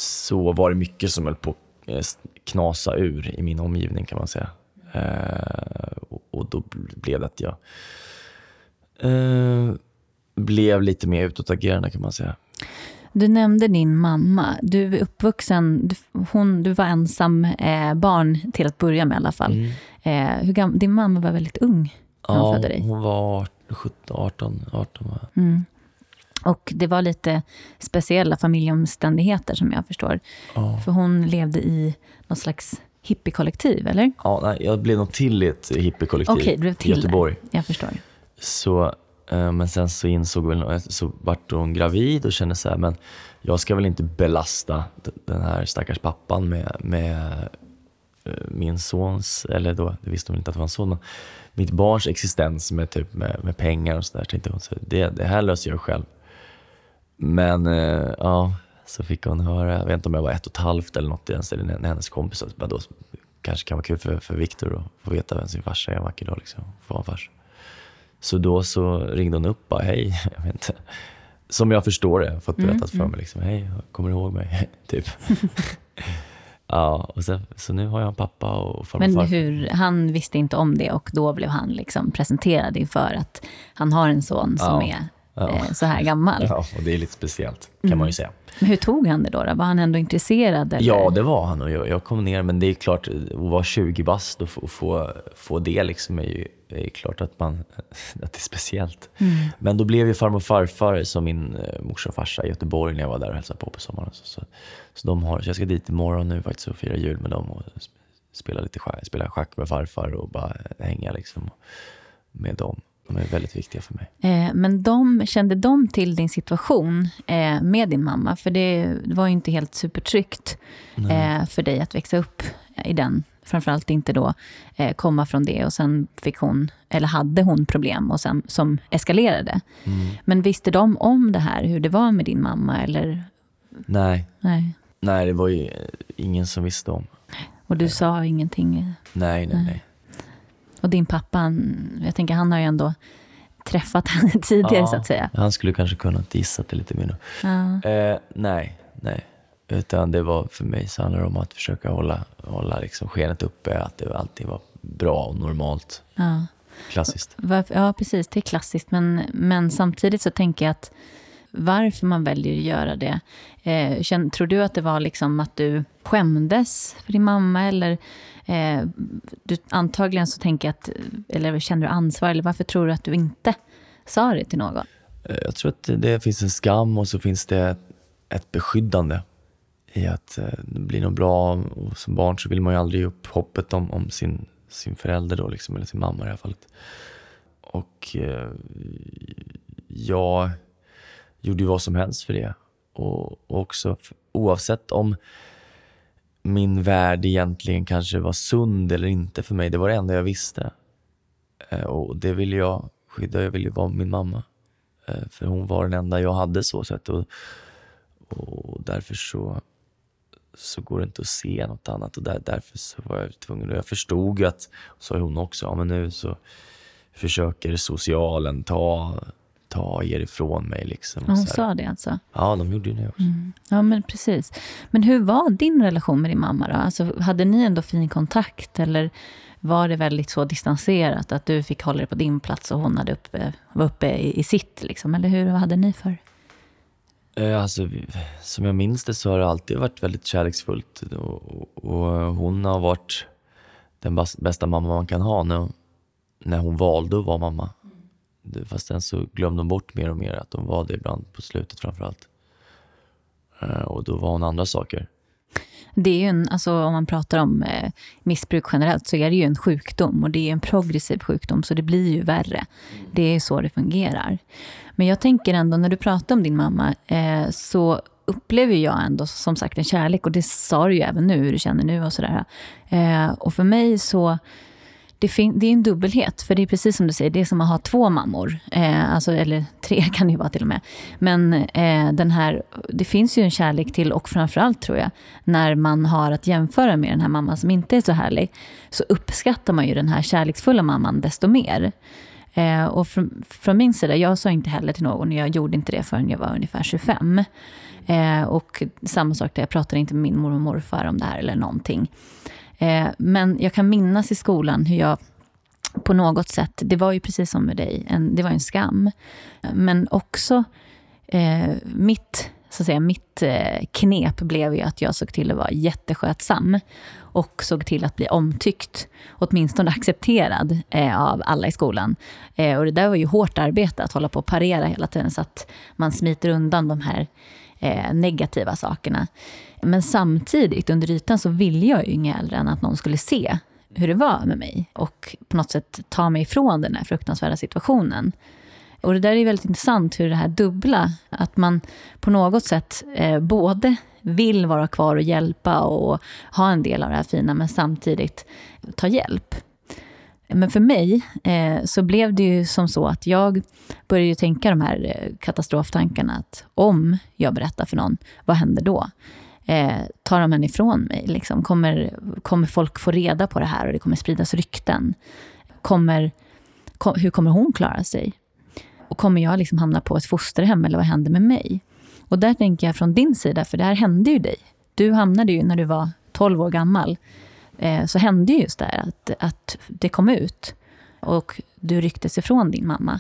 så var det mycket som höll på att eh, knasa ur i min omgivning kan man säga. Eh, och, då blev det att jag eh, blev lite mer utåtagerande kan man säga. Du nämnde din mamma. Du är uppvuxen, du, hon, du var ensam eh, barn till att börja med i alla fall. Mm. Eh, hur gam, din mamma var väldigt ung när hon födde dig. hon var 17, 18. 18 var. Mm. Och det var lite speciella familjeomständigheter som jag förstår. Oh. För hon levde i något slags hippiekollektiv, eller? Ja, nej, jag blev nog till i ett hippiekollektiv okay, blev till i Göteborg. Det. Jag förstår. Så, eh, men sen så insåg väl, så vart hon gravid och kände så här, men jag ska väl inte belasta den här stackars pappan med, med eh, min sons, eller då, det visste hon inte att det var en son, mitt barns existens med, typ, med, med pengar och sådär. Tänkte hon, så det, det här löser jag själv. Men eh, ja, så fick hon höra, jag vet inte om jag var ett och ett halvt eller något i den stilen, när hennes kompisar bara då kanske kan vara kul för, för Viktor att få veta vem sin farsa är en vacker dag. Liksom, få en farsa. Så då så ringde hon upp bara, hej, jag vet inte. Som jag förstår det, fått mm, berättat mm, för mig. Liksom, hej, kommer du ihåg mig? typ. ja, och sen, så nu har jag en pappa och farmor Men hur, han visste inte om det och då blev han liksom presenterad inför att han har en son som ja. är ja. Eh, så här gammal. Ja, och det är lite speciellt kan mm. man ju säga. Men hur tog han det då? då? Var han ändå intresserad? Eller? Ja, det var han. Och jag, jag kom ner, men det är klart, att vara 20 bast och få, få, få det liksom är ju är klart att, man, att det är speciellt. Mm. Men då blev ju farmor och farfar som min eh, morsa och farsa i Göteborg när jag var där och hälsade på på sommaren. Så, så, så, de har, så jag ska dit imorgon nu faktiskt och fira jul med dem och spela lite schack, spela schack med farfar och bara hänga liksom med dem. De är väldigt viktiga för mig. Eh, men de, kände de till din situation eh, med din mamma? För det var ju inte helt supertryggt eh, för dig att växa upp i den. Framförallt inte då eh, komma från det och sen fick hon, eller hade hon problem och sen, som eskalerade. Mm. Men visste de om det här, hur det var med din mamma? Eller? Nej. Nej. Nej, det var ju ingen som visste om. Och du sa ingenting? Nej, nej, nej. Och din pappa, jag tänker han har ju ändå träffat henne tidigare ja, så att säga. Han skulle kanske kunnat gissa det lite mer nu. Eh, nej, nej. Utan det var för mig så handlar det om att försöka hålla, hålla liksom skenet uppe, att det alltid var bra och normalt. Ja. Klassiskt. Ja, precis. Det är klassiskt. Men, men samtidigt så tänker jag att varför man väljer att göra det. Eh, känn, tror du att det var liksom att du skämdes för din mamma? Eller eh, du, antagligen så tänker jag att, eller känner du ansvar? Eller varför tror du att du inte sa det till någon? Eh, jag tror att det finns en skam och så finns det ett beskyddande i att eh, det blir något bra. Och som barn så vill man ju aldrig ge upp hoppet om, om sin, sin förälder då, liksom, eller sin mamma i det här fallet. Och eh, jag gjorde ju vad som helst för det. Och, och också oavsett om min värld egentligen kanske var sund eller inte för mig. Det var det enda jag visste. Eh, och det ville jag skydda. Jag ville vara min mamma. Eh, för hon var den enda jag hade så sett. Och, och därför så, så går det inte att se något annat. Och där, därför så var jag tvungen. Och jag förstod ju att, sa hon också, ja men nu så försöker socialen ta, ta er ifrån mig. Liksom, hon sa det alltså? Ja, de gjorde ju det också. Mm. Ja, men precis. Men hur var din relation med din mamma då? Alltså, hade ni ändå fin kontakt? Eller var det väldigt så distanserat att du fick hålla dig på din plats och hon hade uppe, var uppe i, i sitt? Liksom? Eller hur hade ni för? Eh, alltså, som jag minns det så har det alltid varit väldigt kärleksfullt. Och, och hon har varit den bästa mamma man kan ha när, när hon valde att vara mamma. Fast sen så glömde hon bort mer och mer att hon var det ibland på slutet framförallt. Eh, och då var hon andra saker. Det är ju en, alltså om man pratar om eh, missbruk generellt så är det ju en sjukdom och det är en progressiv sjukdom så det blir ju värre. Det är så det fungerar. Men jag tänker ändå när du pratar om din mamma eh, så upplever jag ändå som sagt en kärlek och det sa du ju även nu hur du känner nu och sådär. Och för mig så det, det, är en dubbelhet, för det är precis som du säger, det är som att ha två mammor. Eh, alltså, eller tre kan det ju vara till och med. Men eh, den här, det finns ju en kärlek till, och framförallt tror jag, när man har att jämföra med den här mamman som inte är så härlig, så uppskattar man ju den här kärleksfulla mamman desto mer. Eh, och från, från, min sida, jag sa inte heller till någon, jag gjorde inte det förrän jag var ungefär 25. Eh, och samma sak där, jag pratade inte med min mormor och morfar om det här eller någonting. Eh, men jag kan minnas i skolan hur jag på något sätt, det var ju precis som med dig, en, det var en skam. Men också eh, mitt, så att säga, mitt eh, knep blev ju att jag såg till att vara jätteskötsam och såg till att bli omtyckt, åtminstone accepterad eh, av alla i skolan. Eh, och det där var ju hårt arbete, att hålla på och parera hela tiden så att man smiter undan de här eh, negativa sakerna. Men samtidigt, under ytan, så ville jag ju inget hellre än att någon skulle se hur det var med mig och på något sätt ta mig ifrån den här fruktansvärda situationen. Och det där är väldigt intressant, hur det här dubbla, att man på något sätt eh, både vill vara kvar och hjälpa och ha en del av det här fina, men samtidigt ta hjälp. Men för mig eh, så blev det ju som så att jag började tänka de här eh, katastroftankarna. Att om jag berättar för någon, vad händer då? Eh, tar de henne ifrån mig? Liksom? Kommer, kommer folk få reda på det här och det kommer spridas rykten? Kommer, kom, hur kommer hon klara sig? Och kommer jag liksom hamna på ett fosterhem eller vad händer med mig? Och där tänker jag från din sida, för det här hände ju dig. Du hamnade ju när du var 12 år gammal eh, så hände just det här att, att det kom ut och du rycktes ifrån din mamma.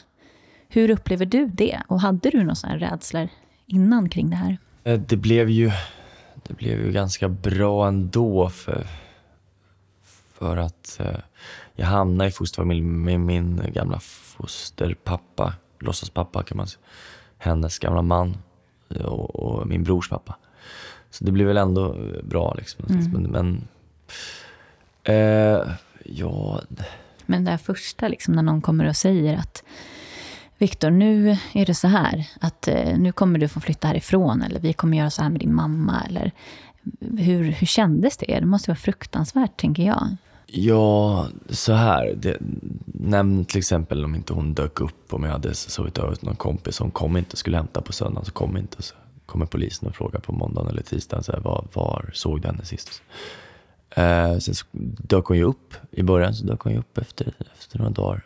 Hur upplever du det? Och hade du några sådana rädslor innan kring det här? Eh, det blev ju, det blev ju ganska bra ändå för, för att eh, jag hamnade i fosterfamilj med min gamla fosterpappa, låtsaspappa kan man säga. Hennes gamla man och, och, min brors pappa. Så det blev väl ändå bra liksom. Mm. Men, men Eh, ja... Men det här första, liksom, när någon kommer och säger att Viktor, nu är det så här att eh, nu kommer du få flytta härifrån eller vi kommer göra så här med din mamma. Eller, hur, hur kändes det? Det måste vara fruktansvärt, tänker jag. Ja, så här. Det, nämn till exempel om inte hon dök upp, om jag hade sovit över hos någon kompis Hon kom inte, skulle hämta på söndagen, så kom inte. Så kommer polisen och frågar på måndagen eller tisdagen, så här, var, var såg du henne sist? Eh, sen så dök hon ju upp i början, så dök hon ju upp efter, efter några dagar.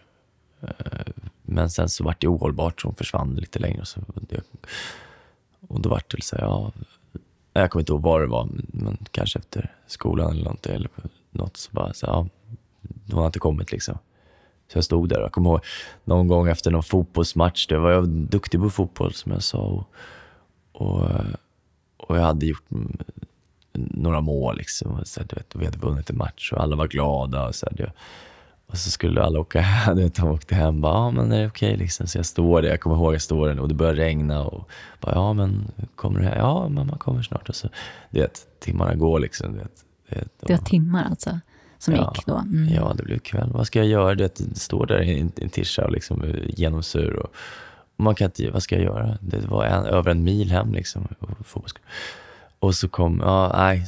Eh, men sen så vart det ohållbart, så hon försvann lite längre. Och, så, och då vart det så här, ja, jag kommer inte ihåg vad det var, men kanske efter skolan eller något. Eller något så bara så ja, hon har inte kommit liksom. Så jag stod där och jag kommer ihåg någon gång efter någon fotbollsmatch, då var jag duktig på fotboll som jag sa. Och, och, och jag hade gjort några mål liksom. Och så, du vet, vi hade vunnit en match och alla var glada. Och så, du, och så skulle alla åka hem. De åkte hem bara, ja men är det okej okay, liksom? Så jag står där, jag kommer ihåg jag står där och det börjar regna. Och bara, ja men kommer du hem? Ja, mamma kommer snart. Och så, du vet, timmarna går liksom. Du vet, det, det var timmar alltså? Som ja, gick då? Mm. Ja, det blev kväll. Vad ska jag göra? Du vet, står där i en tischa och liksom genomsur. Och, och man kan inte, vad ska jag göra? Det var en, över en mil hem liksom. Och så kom, ja nej,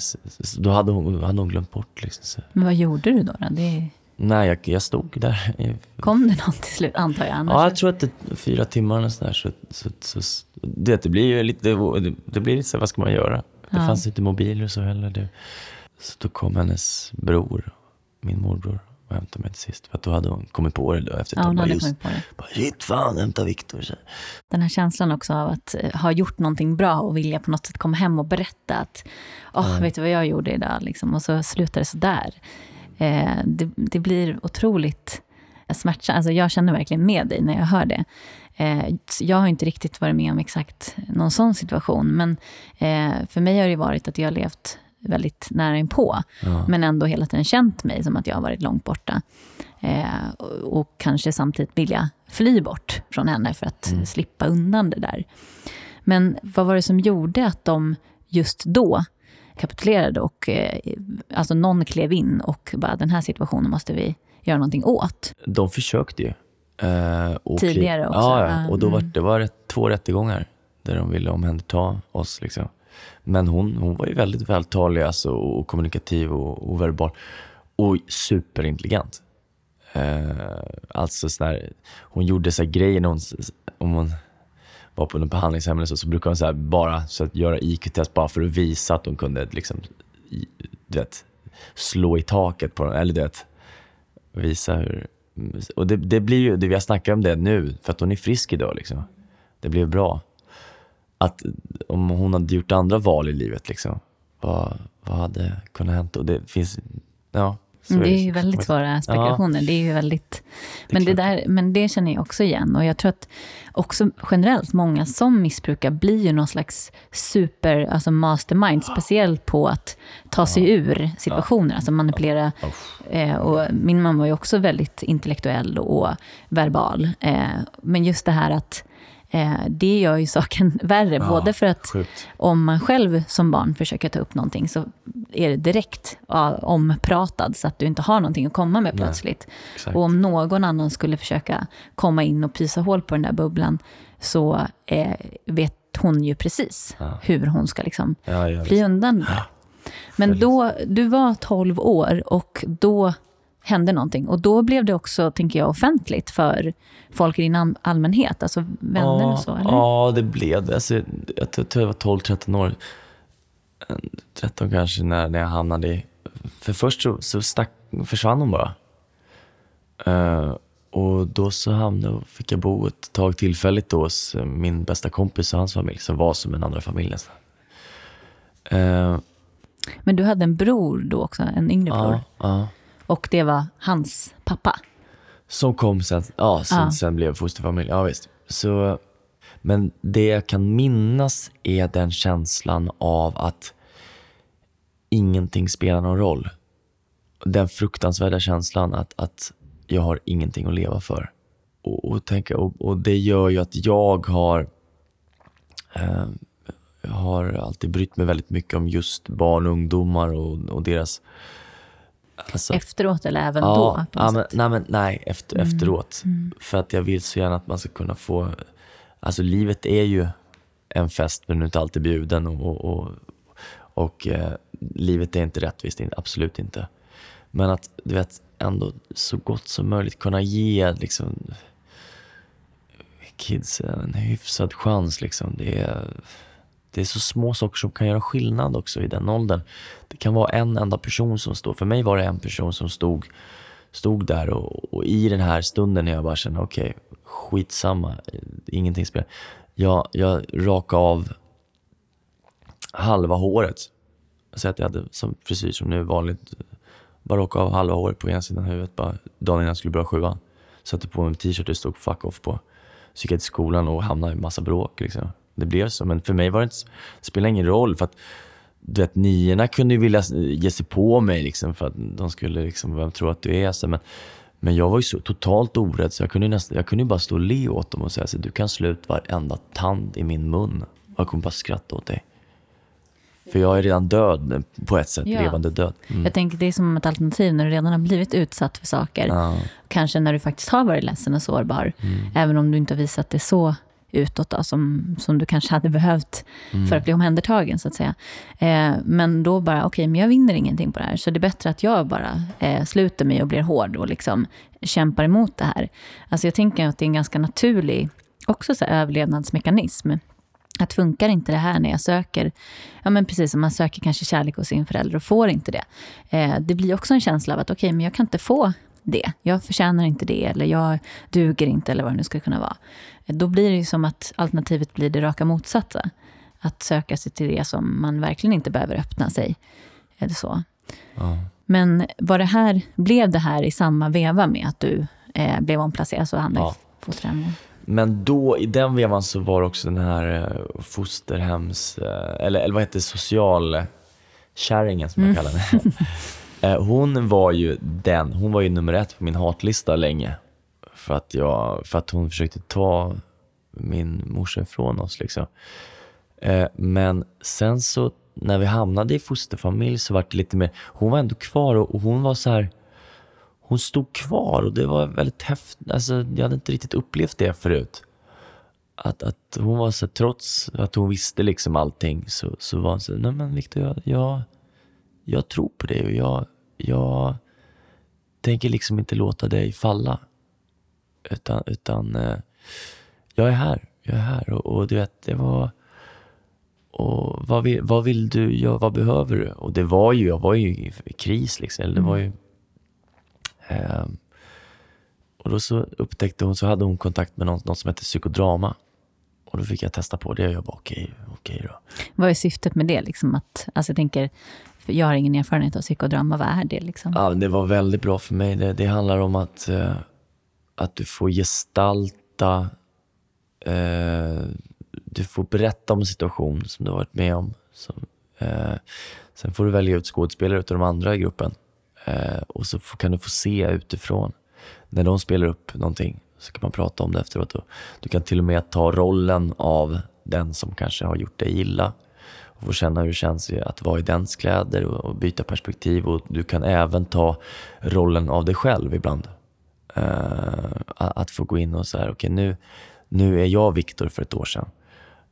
då hade hon, hade hon glömt bort liksom. Så. Men vad gjorde du då? då? Det... Nej, jag, jag stod där. Kom det någon till slut, antar jag? Annars ja, jag tror att det fyra timmar eller sådär. Så, så, så, det, det blir ju lite, det, det blir lite så vad ska man göra? Det ja. fanns inte mobiler och så heller. Det, så då kom hennes bror, min morbror, och hämtade mig till sist. För att då hade hon kommit på det då efter ett ja, hon hade just, kommit på det. Bara, shit, fan, hämta Viktor. Den här känslan också av att uh, ha gjort någonting bra och vilja på något sätt komma hem och berätta att, åh, oh, vet du vad jag gjorde idag? Liksom, och så slutar det sådär. Eh, det, det blir otroligt smärtsamt. Alltså jag känner verkligen med dig när jag hör det. Eh, jag har inte riktigt varit med om exakt någon sån situation. Men eh, för mig har det varit att jag har levt väldigt nära inpå. Ja. Men ändå hela tiden känt mig som att jag har varit långt borta. Eh, och, och, kanske samtidigt vilja fly bort från henne för att mm. slippa undan det där. Men vad var det som gjorde att de just då kapitulerade och eh, alltså någon klev in och bara den här situationen måste vi göra någonting åt? De försökte ju. Eh, Tidigare också? Ja, ja. och då var det var två rättegångar där de ville omhänderta oss. Liksom. Men hon, hon var ju väldigt vältalig alltså, och kommunikativ och, och verbal. Och superintelligent. Eh, alltså sådär, hon gjorde så grejer när hon, om hon var på en behandlingshem eller så, så brukade hon så bara så att göra IQ-test bara för att visa att hon kunde liksom, du vet, slå i taket på dem. Eller du vet, visa hur... Och det, det blir ju, det, vi har snackat om det nu, för att hon är frisk idag. Liksom. Det blev bra att om hon hade gjort andra val i livet, liksom, vad, vad hade kunnat hänt? Och det finns, ja. Mm, det är ju väldigt svåra spekulationer. Ja. Det är ju väldigt... Men det, där, men det känner jag också igen. Och jag tror att också generellt, många som missbrukar blir ju någon slags super, alltså mastermind, speciellt på att ta sig ur situationer, alltså manipulera. Eh, och min mamma var ju också väldigt intellektuell och verbal. Eh, men just det här att det gör ju saken värre. Ja, både för att sjukt. om man själv som barn försöker ta upp någonting så är det direkt ompratad så att du inte har någonting att komma med plötsligt. Nej, och om någon annan skulle försöka komma in och pysa hål på den där bubblan så eh, vet hon ju precis ja. hur hon ska liksom ja, fly undan det. Men då, du var 12 år och då hände någonting. Och då blev det också, tänker jag, offentligt för folk i din allmänhet, alltså vänner ja, och så, eller? Ja, det blev det. Alltså, jag tror jag var 12-13 år, 13 kanske, när, när jag hamnade i... För först så, så stack, försvann hon bara. Uh, och då så hamnade, fick jag bo ett tag tillfälligt då hos min bästa kompis och hans familj, som var som en andra familj nästan. Uh, Men du hade en bror då också, en yngre bror? Ja, ja. Och det var hans pappa? Som kom sen, ja, sen, ja. sen blev fosterfamilj. Ja, visst. Så, men det jag kan minnas är den känslan av att ingenting spelar någon roll. Den fruktansvärda känslan att, att jag har ingenting att leva för. Och, och, tänka, och, och det gör ju att jag har eh, jag har alltid brytt mig väldigt mycket om just barn och ungdomar och, och deras Alltså, efteråt eller även ja, då? Ja, men, nej, men, nej efter, mm. efteråt. Mm. För att jag vill så gärna att man ska kunna få... Alltså livet är ju en fest men du är inte alltid bjuden. Och, och, och, och eh, livet är inte rättvist, absolut inte. Men att du vet, ändå så gott som möjligt kunna ge liksom, kids en hyfsad chans. Liksom. Det är det är så små saker som kan göra skillnad också i den åldern. Det kan vara en enda person som står. För mig var det en person som stod, stod där och, och i den här stunden när jag bara kände okej, okay, skitsamma, ingenting spelar. Jag, jag rakade av halva håret. Säg att jag hade som frisyr som nu är vanligt. Bara rakade av halva håret på ena sidan huvudet bara dagen innan jag skulle börja sjuan. satte på mig en t-shirt det stod fuck off på. Så gick jag till skolan och hamnade i massa bråk. Liksom. Det blev så. Men för mig var det inte, det spelade ingen roll. För att du vet, niorna kunde ju vilja ge sig på mig liksom, för att de skulle liksom, vem tror att du är? Så, men, men jag var ju så totalt orädd så jag kunde, nästan, jag kunde bara stå och le åt dem och säga så du kan slå ut varenda tand i min mun. Och jag kommer bara skratta åt dig. För jag är redan död på ett sätt, ja. levande död. Mm. Jag tänker det är som ett alternativ när du redan har blivit utsatt för saker. Ja. Kanske när du faktiskt har varit ledsen och sårbar. Mm. Även om du inte har visat det så utåt då, som, som du kanske hade behövt mm. för att bli omhändertagen. så att säga. Eh, men då bara, okej, okay, men jag vinner ingenting på det här. Så det är bättre att jag bara eh, sluter mig och blir hård och liksom kämpar emot det här. Alltså jag tänker att det är en ganska naturlig också så överlevnadsmekanism. Att funkar inte det här när jag söker, ja men precis som man söker kanske kärlek hos sin förälder och får inte det. Eh, det blir också en känsla av att okej, okay, men jag kan inte få det. Jag förtjänar inte det eller jag duger inte eller vad det nu ska kunna vara. Då blir det ju som att alternativet blir det raka motsatta. Att söka sig till det som man verkligen inte behöver öppna sig. Eller så. Ja. Men var det här, blev det här i samma veva med att du eh, blev omplacerad och hamnade ja. i fosterhem? Men då, i den vevan så var det också den här eh, fosterhems, eh, eller, eller vad heter det, socialkärringen som jag mm. kallar henne. Eh, hon var ju den, hon var ju nummer ett på min hatlista länge. För att, jag, för att hon försökte ta min morsa ifrån oss. Liksom. Eh, men sen så när vi hamnade i fosterfamilj så var det lite mer, hon var ändå kvar och hon var så här, hon stod kvar och det var väldigt häftigt. Alltså, jag hade inte riktigt upplevt det förut. Att, att hon var så trots att hon visste liksom allting så, så var hon så nej men Viktor, jag, jag, jag tror på dig och jag, jag tänker liksom inte låta dig falla. Utan, utan eh, jag är här, jag är här. Och, och du vet, det var... Och vad vill, vad vill du, ja, vad behöver du? Och det var ju, jag var ju i kris liksom. Eller det var ju Eh, och då så upptäckte hon, så hade hon kontakt med något, något som heter psykodrama. Och då fick jag testa på det och jag bara okej, okay, okej okay då. Vad är syftet med det? Liksom att, alltså jag tänker, jag har ingen erfarenhet av psykodrama, vad är det? Liksom? Ja, det var väldigt bra för mig. Det, det handlar om att, eh, att du får gestalta, eh, du får berätta om en situation som du har varit med om. Som, eh, sen får du välja ut skådespelare utav de andra i gruppen. Eh, och så kan du få se utifrån. När de spelar upp någonting så kan man prata om det efteråt. Och du kan till och med ta rollen av den som kanske har gjort dig illa och få känna hur det känns att vara i dens kläder och, byta perspektiv. Och Du kan även ta rollen av dig själv ibland. Uh, att få gå in och säga, okej okay, nu, nu är jag Viktor för ett år sedan.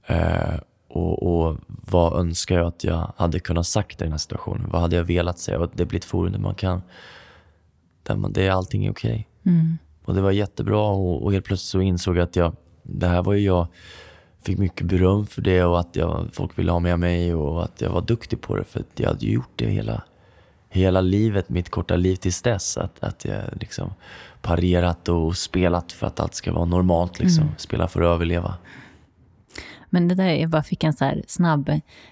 Uh, och, och, vad önskar jag att jag hade kunnat sagt i den här situationen? Vad hade jag velat säga? Och det blir ett forum där man kan... Där man, det är allting är okej. Okay. Mm. Och det var jättebra och, och helt plötsligt så insåg jag att jag... Det här var ju jag... Fick mycket beröm för det och att jag, folk ville ha med mig och att jag var duktig på det. För jag hade ju gjort det hela, hela livet, mitt korta liv tills dess. Att, att jag liksom parerat och spelat för att allt ska vara normalt. Liksom. Mm. Spela för att överleva. Men det där, jag bara fick en så snabb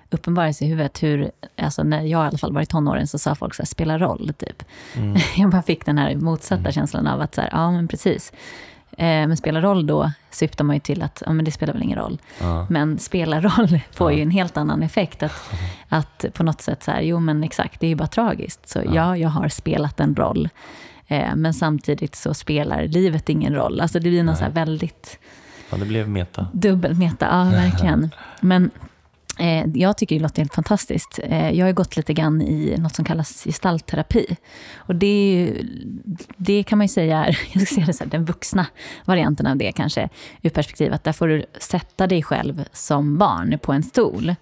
uppenbarelse i huvudet. Hur, alltså när jag i alla fall var i tonåren så sa folk så här, spela roll, typ. Mm. Jag bara fick den här motsatta mm. känslan av att, så här, ja men precis. Eh, men spela roll då syftar man ju till att ja, men det spelar väl ingen roll. Ja. Men spela roll får ja. ju en helt annan effekt. Att, att på något sätt så här, jo men exakt, det är ju bara tragiskt. Så ja, ja jag har spelat en roll. Eh, men samtidigt så spelar livet ingen roll. Alltså det blir något så väldigt Ja, det blev meta. Dubbelmeta, ja verkligen. Men Eh, jag tycker det låter helt fantastiskt. Eh, jag har gått lite grann i något som kallas gestaltterapi. Och det, det kan man ju säga är, jag ska säga det så här, den vuxna varianten av det kanske, ur perspektiv att där får du sätta dig själv som barn på en stol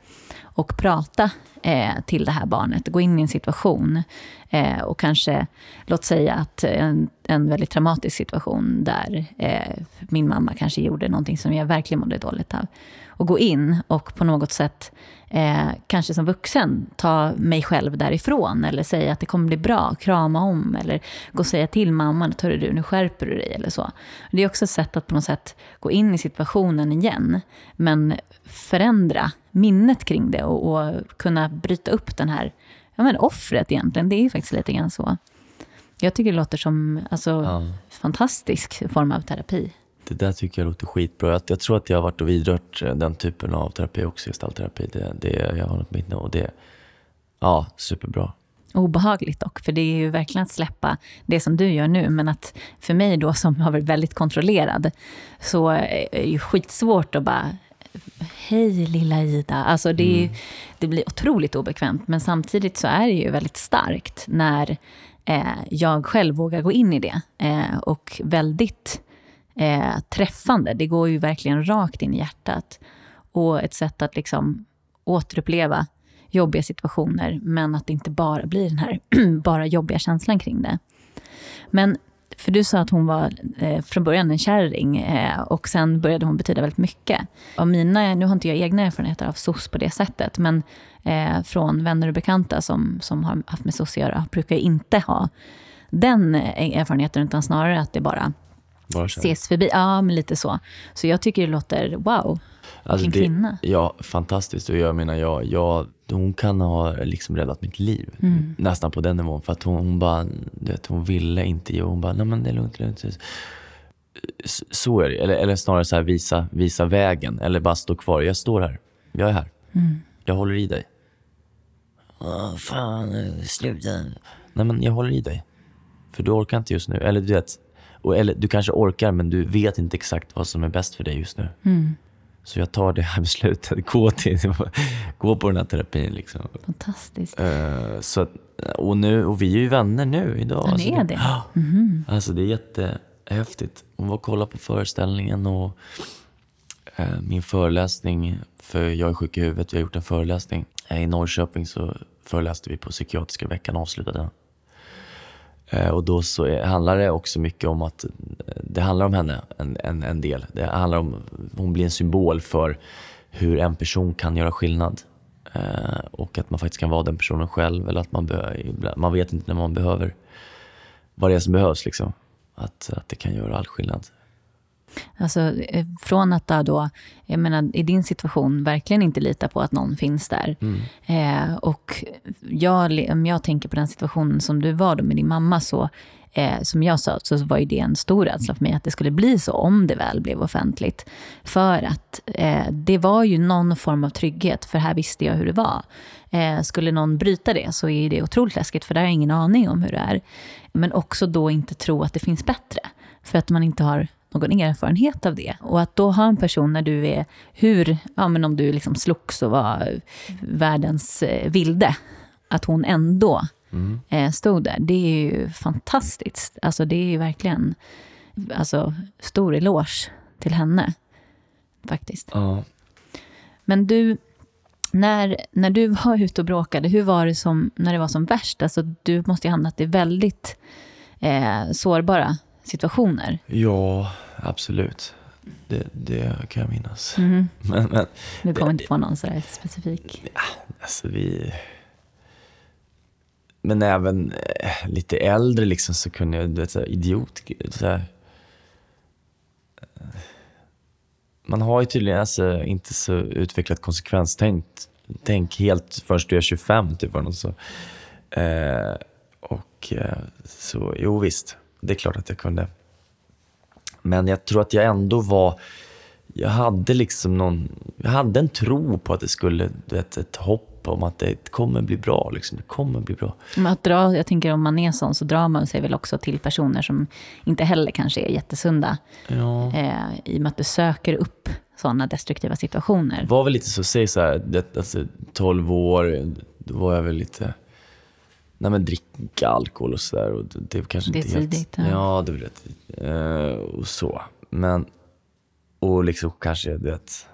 och prata eh, till det här barnet. Gå in i en situation eh, och kanske, låt säga att en, en väldigt traumatisk situation där eh, min mamma kanske gjorde någonting som jag verkligen mådde dåligt av. Och gå in och på något sätt, eh, kanske som vuxen, ta mig själv därifrån eller säga att det kommer bli bra, krama om eller gå och säga till mamman att du, nu skärper du dig eller så. Det är också ett sätt att på något sätt gå in i situationen igen, men förändra minnet kring det och, och kunna bryta upp den här, ja men offret egentligen, det är faktiskt lite grann så. Jag tycker det låter som alltså, Ja. fantastisk form av terapi. Det där tycker jag låter skitbra. Jag, jag tror att jag har varit och vidrört eh, den typen av terapi också, gestaltterapi. Det, det, jag har något minne och det, ja, superbra. Obehagligt dock, för det är ju verkligen att släppa det som du gör nu. Men att för mig då som har varit väldigt kontrollerad så är det ju skitsvårt att bara Hej lilla Ida. Alltså det, är, ju- det blir otroligt obekvämt. Men samtidigt så är det ju väldigt starkt när eh, jag själv vågar gå in i det. Eh, och väldigt eh, träffande. Det går ju verkligen rakt in i hjärtat. Och ett sätt att liksom återuppleva jobbiga situationer, men att det inte bara blir den här bara jobbiga känslan kring det. Men, för du sa att hon var eh, från början en kärring eh, och sen började hon betyda väldigt mycket. Av mina, nu har inte jag egna erfarenheter av SOS på det sättet, men eh, från vänner och bekanta som, som har haft med SOS att göra brukar jag inte ha den eh, erfarenheten, utan snarare att det bara ses förbi. Ja, men lite så. Så jag tycker det låter wow. Alltså Vilken det, kvinna. Ja, fantastiskt. Och jag menar, jag, jag, hon kan ha liksom räddat mitt liv. Mm. Nästan på den nivån. För att hon, hon bara, du vet, hon ville inte ge. Hon bara, nej men det är lugnt, det är lugnt. Så är det. Eller, eller snarare så här, visa, visa vägen. Eller bara stå kvar. Jag står här. Jag är här. Mm. Jag håller i dig. Åh, fan, sluta. Nej men jag håller i dig. För du orkar inte just nu. Eller du vet, och, eller du kanske orkar men du vet inte exakt vad som är bäst för dig just nu. Mm. Så jag tar det här beslutet. Gå, till, gå på den här terapin. Liksom. Fantastiskt. Eh, så, att- och, nu, och vi är ju vänner nu idag. Ja, Alltså, ni är det. Ja. Mhm. Alltså det är jättehäftigt. Hon var och kollade på föreställningen och eh, min föreläsning, för jag är sjuk i huvudet, vi har gjort en föreläsning. Eh, I Norrköping så föreläste vi på psykiatriska veckan och avslutade den. Eh, och då så är, handlar det också mycket om att, eh, det handlar om henne en, en, en del. Det handlar om, hon blir en symbol för hur en person kan göra skillnad. Eh, och att man faktiskt kan vara den personen själv eller att man, be, man vet inte när man behöver vad det är som behövs. Liksom. Att, att det kan göra all skillnad. Alltså, eh, från att då, jag menar, i din situation verkligen inte lita på att någon finns där. Eh, och jag, om jag tänker på den situationen som du var då med din mamma, så eh, som jag sa, så var ju det en stor rädsla för mig att det skulle bli så om det väl blev offentligt. För att eh, det var ju någon form av trygghet, för här visste jag hur det var. Eh, skulle någon bryta det så är det otroligt läskigt, för där har jag ingen aning om hur det är. Men också då inte tro att det finns bättre, för att man inte har någon erfarenhet av det. Och att då ha en person när du är, hur, ja men om du liksom slogs och var världens eh, vilde, att hon ändå eh, stod där. Det är ju fantastiskt. Alltså det är ju verkligen, alltså stor eloge till henne. Faktiskt. Ja. Men du, när, när du var ute och bråkade, hur var det som, när det var som värst? Alltså du måste ju hamnat i väldigt eh, sårbara situationer. ja, absolut. Det, det kan jag minnas. Mhm. Men, men Du kommer inte på någon sådär specifik. alltså vi... Men även eh, lite äldre liksom så kunde jag, du vet, så här, idiot. Så här. Eh, Man har ju tydligen alltså inte så utvecklat konsekvenstänk tänk helt först du är 25 typ. Något så. Eh, och eh, så, jo visst, det är klart att jag kunde. Men jag tror att jag ändå var, jag hade liksom någon, jag hade en tro på att det skulle, du vet, ett hopp om att det kommer bli bra. Liksom. Det kommer bli bra. Men att dra, jag tänker om man är sån så drar man sig väl också till personer som inte heller kanske är jättesunda. Ja. Eh, I och med att du söker upp sådana destruktiva situationer. Det var väl lite så, säg så här, det, alltså 12 år, då var jag väl lite, nej men dricka alkohol och sådär. och Det, det kanske Det är inte helt, tidigt, ja. Ja, det väl rätt eh, Och så. Men, och liksom kanske, du vet.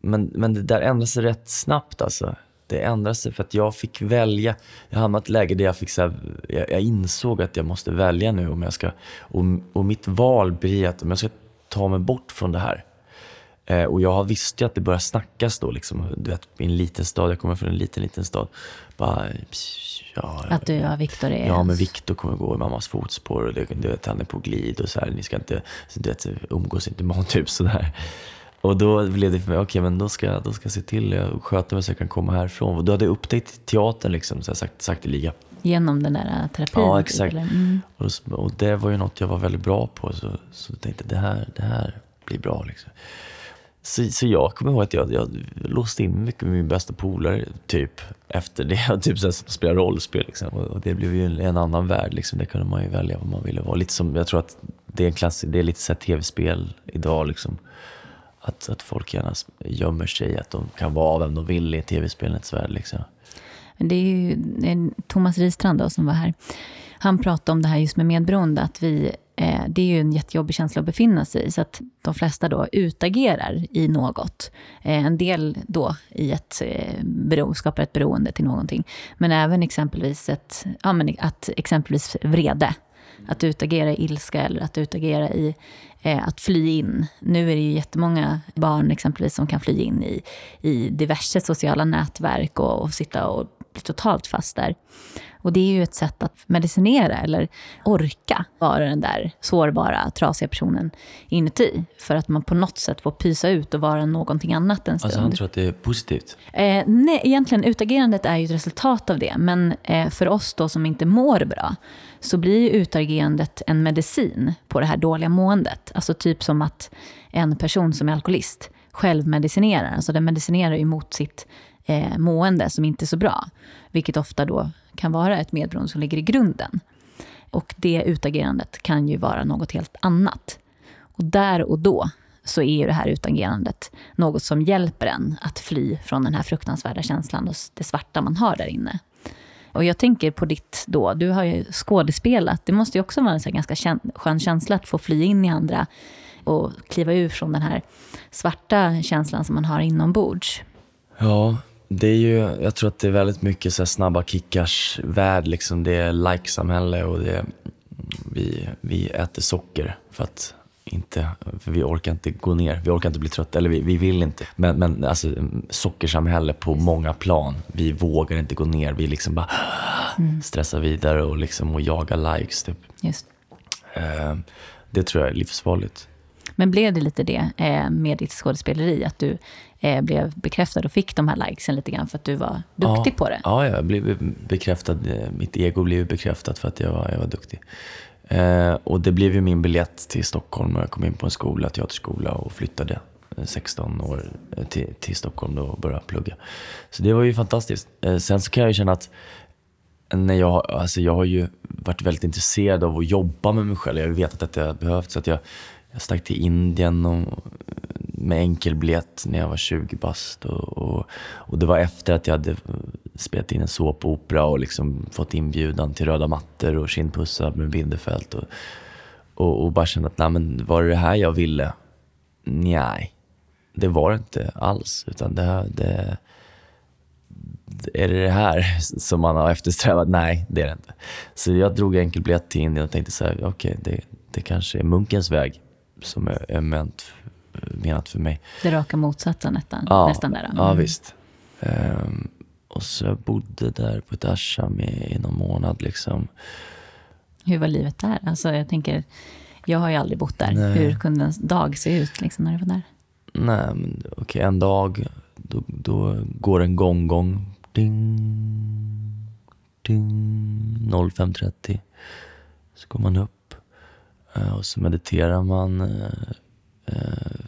Men, men det där ändrade sig rätt snabbt alltså. Det ändrade sig för att jag fick välja. Jag hamnade i ett läge där jag fick så här, jag, jag insåg att jag måste välja nu om jag ska, och, och mitt val blir att om jag ska ta mig bort från det här. Eh, och jag visste ju att det började snackas då, liksom, du vet, i en liten stad. Jag kommer från en liten, liten stad. Bara, ja, Att du och Viktor är... Ja, men Viktor kommer gå i mammas fotspår och det, du vet, han är på glid och så här. Ni ska inte, du vet, umgås inte med honom, typ sådär. Och då blev det för mig, okej men då ska, då ska jag se till att sköta mig så jag kan komma härifrån. Och då hade jag upptäckt teatern liksom, så här, sagt, sakteliga. Genom den där terapin? Ja, typ, exakt. Mm. Och, och det var ju något jag var väldigt bra på. Så, så jag tänkte det här, det här blir bra. Liksom. Så, så jag kommer ihåg att jag, jag låste in mycket med min bästa polare typ efter det. Jag typ så här, spelade rollspel. Liksom. Och, och det blev ju en, en annan värld. Liksom. Där kunde man ju välja vad man ville vara. Lite som, jag tror att det är en klass, det är lite så här tv-spel idag. Liksom. Att, att folk gärna gömmer sig, att de kan vara vem de vill i tv-spelets värld. Liksom. Det är ju det är Thomas Ristrand då, som var här. Han pratade om det här just med medberoende, att vi, eh, det är ju en jättejobbig känsla att befinna sig i. Så att de flesta då utagerar i något. Eh, en del då i ett eh, bero, skapar ett beroende till någonting. Men även exempelvis ett, ja, men att exempelvis vrede. Att utagera i ilska eller att utagera i eh, att fly in. Nu är det ju jättemånga barn exempelvis som kan fly in i, i diverse sociala nätverk och, och sitta och bli totalt fast där. Och det är ju ett sätt att medicinera eller orka vara den där sårbara, trasiga personen inuti. För att man på något sätt får pysa ut och vara någonting annat en stund. Alltså han tror att det är positivt. Eh, nej, egentligen utagerandet är ju ett resultat av det. Men eh, för oss då som inte mår bra så blir ju utagerandet en medicin på det här dåliga måendet. Alltså typ som att en person som är alkoholist självmedicinerar. Alltså den medicinerar ju mot sitt eh, mående som inte är så bra. Vilket ofta då kan vara ett medberoende som ligger i grunden. Och det utagerandet kan ju vara något helt annat. Och där och då så är ju det här utagerandet något som hjälper en att fly från den här fruktansvärda känslan och det svarta man har där inne. Och jag tänker på ditt då, du har ju skådespelat. Det måste ju också vara en så ganska kän- skön känsla att få fly in i andra och kliva ur från den här svarta känslan som man har inombords. Ja, det är ju, jag tror att det är väldigt mycket så snabba kickars värld. Liksom. Det är like-samhälle och det är, vi, vi äter socker för att inte, för vi orkar inte gå ner. Vi orkar inte bli trötta, eller vi, vi vill inte. Men, men alltså, sockersamhälle på många plan. Vi vågar inte gå ner. Vi liksom bara stressar vidare och, liksom, och jagar likes. Typ. Just. Eh, det tror jag är livsfarligt. Men blev det lite det eh, med ditt skådespeleri? Att du eh, blev bekräftad och fick de här likesen lite grann för att du var duktig ja, på det? Ja, jag blev bekräftad. eh, Mitt ego blev bekräftat för att jag var, jag var duktig. Eh, och det blev ju min biljett till Stockholm och jag kom in på en skola, teaterskola och flyttade eh, 16 år eh, till, till Stockholm då och började plugga. Så det var ju fantastiskt. Eh, sen så kan jag ju känna att när jag, alltså jag har ju varit väldigt intresserad av att jobba med mig själv. Jag har ju vetat att det har behövts. Så att jag, jag stack till Indien och, eh, med enkelbiljett när jag var 20 bast. Och, och, och det var efter att jag hade eh, spelat in en såpopera och liksom fått inbjudan till röda mattor och kindpussar med Bindefält. Och, och, och bara kände att nej, men var det det här jag ville? Nej, det var det inte alls. Utan det, här, det, är det det här som man har eftersträvat? Nej, det är det inte. Så jag drog enkelbiljett till Indien och tänkte så här, okej, det, det kanske är munkens väg som är, är ment, menat för mig. Det raka motsatsen nästan, Ja, nästan där. ja Mm. visst. Ehm, och så jag bodde där på ett ashram i, i någon månad. Liksom. Hur var livet där? Alltså jag tänker, jag har ju aldrig bott där. Nej. Hur kunde en dag se ut liksom, när du var där? Nej, men okej, en dag då, då går en gong-gong. Ding, ding, 05.30. Så går man upp Eh, och så mediterar man eh, eh,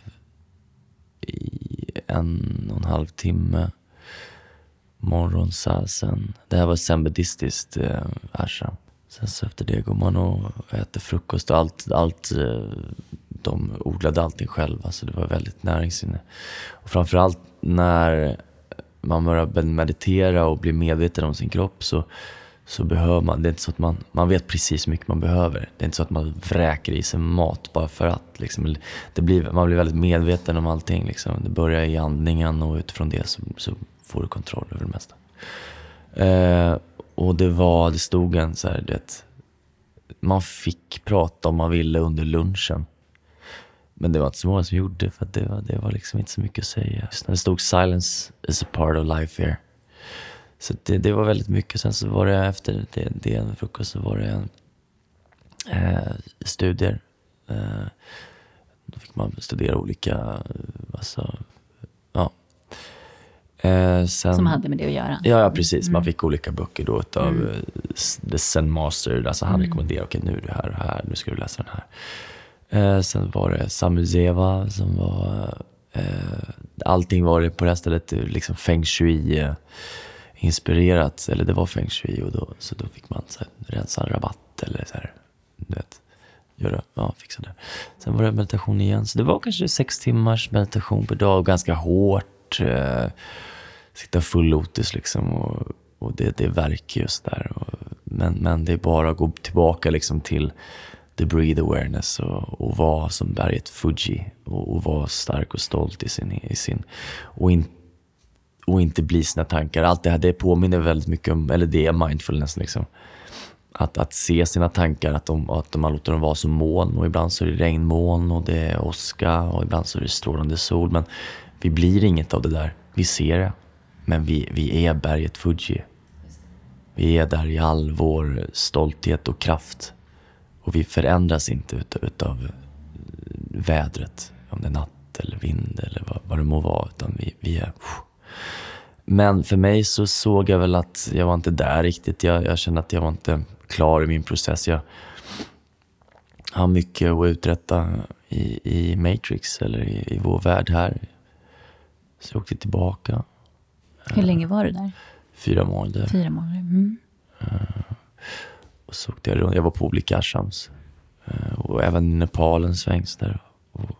i en och en halv timme. Morgonsasen. Det här var zen-buddhistiskt eh, ashram. Sen så efter det går man och äter frukost och allt, allt eh, de odlade allting själva så det var väldigt näringsinne. Och framförallt när man börjar meditera och blir medveten om sin kropp så, så behöver man, det är inte så att man, man vet precis hur mycket man behöver. Det är inte så att man vräker i sig mat bara för att. Liksom, det blir, man blir väldigt medveten om allting. Liksom. Det börjar i andningen och utifrån det så, så får du kontroll över det mesta. Eh, och det var, det stod en så här, det, man fick prata om man ville under lunchen. Men det var inte så många som gjorde för att det var, det var liksom inte så mycket att säga. Det stod silence is a part of life here. Så det, det var väldigt mycket. Sen så var det efter det, det frukost så var det eh, studier. Eh, då fick man studera olika, alltså, ja. Eh, sen, Som hade med det att göra? Ja, ja precis. Man fick olika böcker då utav mm. The Zen Master. Alltså han mm. rekommenderade, okej okay, nu är du här och här, nu ska du läsa den här. Eh, sen var det Samuel Zeva som var... Eh, allting var det på det här stället liksom feng shui eh, inspirerat. Eller det var feng shui och då, så då fick man så här, rensa en rabatt eller så här, du vet, göra, ja, fixa det. Sen var det meditation igen. Så det var kanske sex timmars meditation per dag, ganska hårt. Eh, sitta full lotus liksom och, och det, det verkar just där. Och, men, men det är bara att gå tillbaka liksom till the breathe awareness och, och vara som berget Fuji och, och vara stark och stolt i sin, i sin och, inte och inte bli sina tankar. Allt det här det påminner väldigt mycket om, eller det är mindfulness liksom. Att, att se sina tankar, att, de, att man låter dem vara som moln och ibland så är det regnmoln och det är åska och ibland så är det strålande sol. Men vi blir inget av det där. Vi ser det. Men vi, vi är berget Fuji. Vi är där i all vår stolthet och kraft. Och vi förändras inte utav, utav vädret, om det är natt eller vind eller vad, vad det må vara. Utan vi, vi är... Men för mig så såg jag väl att jag var inte där riktigt. Jag, jag kände att jag var inte klar i min process. Jag har mycket att uträtta i, i Matrix eller i, i vår värld här. Så jag åkte tillbaka. Hur länge var du där? Fyra månader. Fyra månader. Mm. Uh, och så åkte jag runt. Jag var på olika ashrams. Uh, och även i Nepal en sväng där. Och,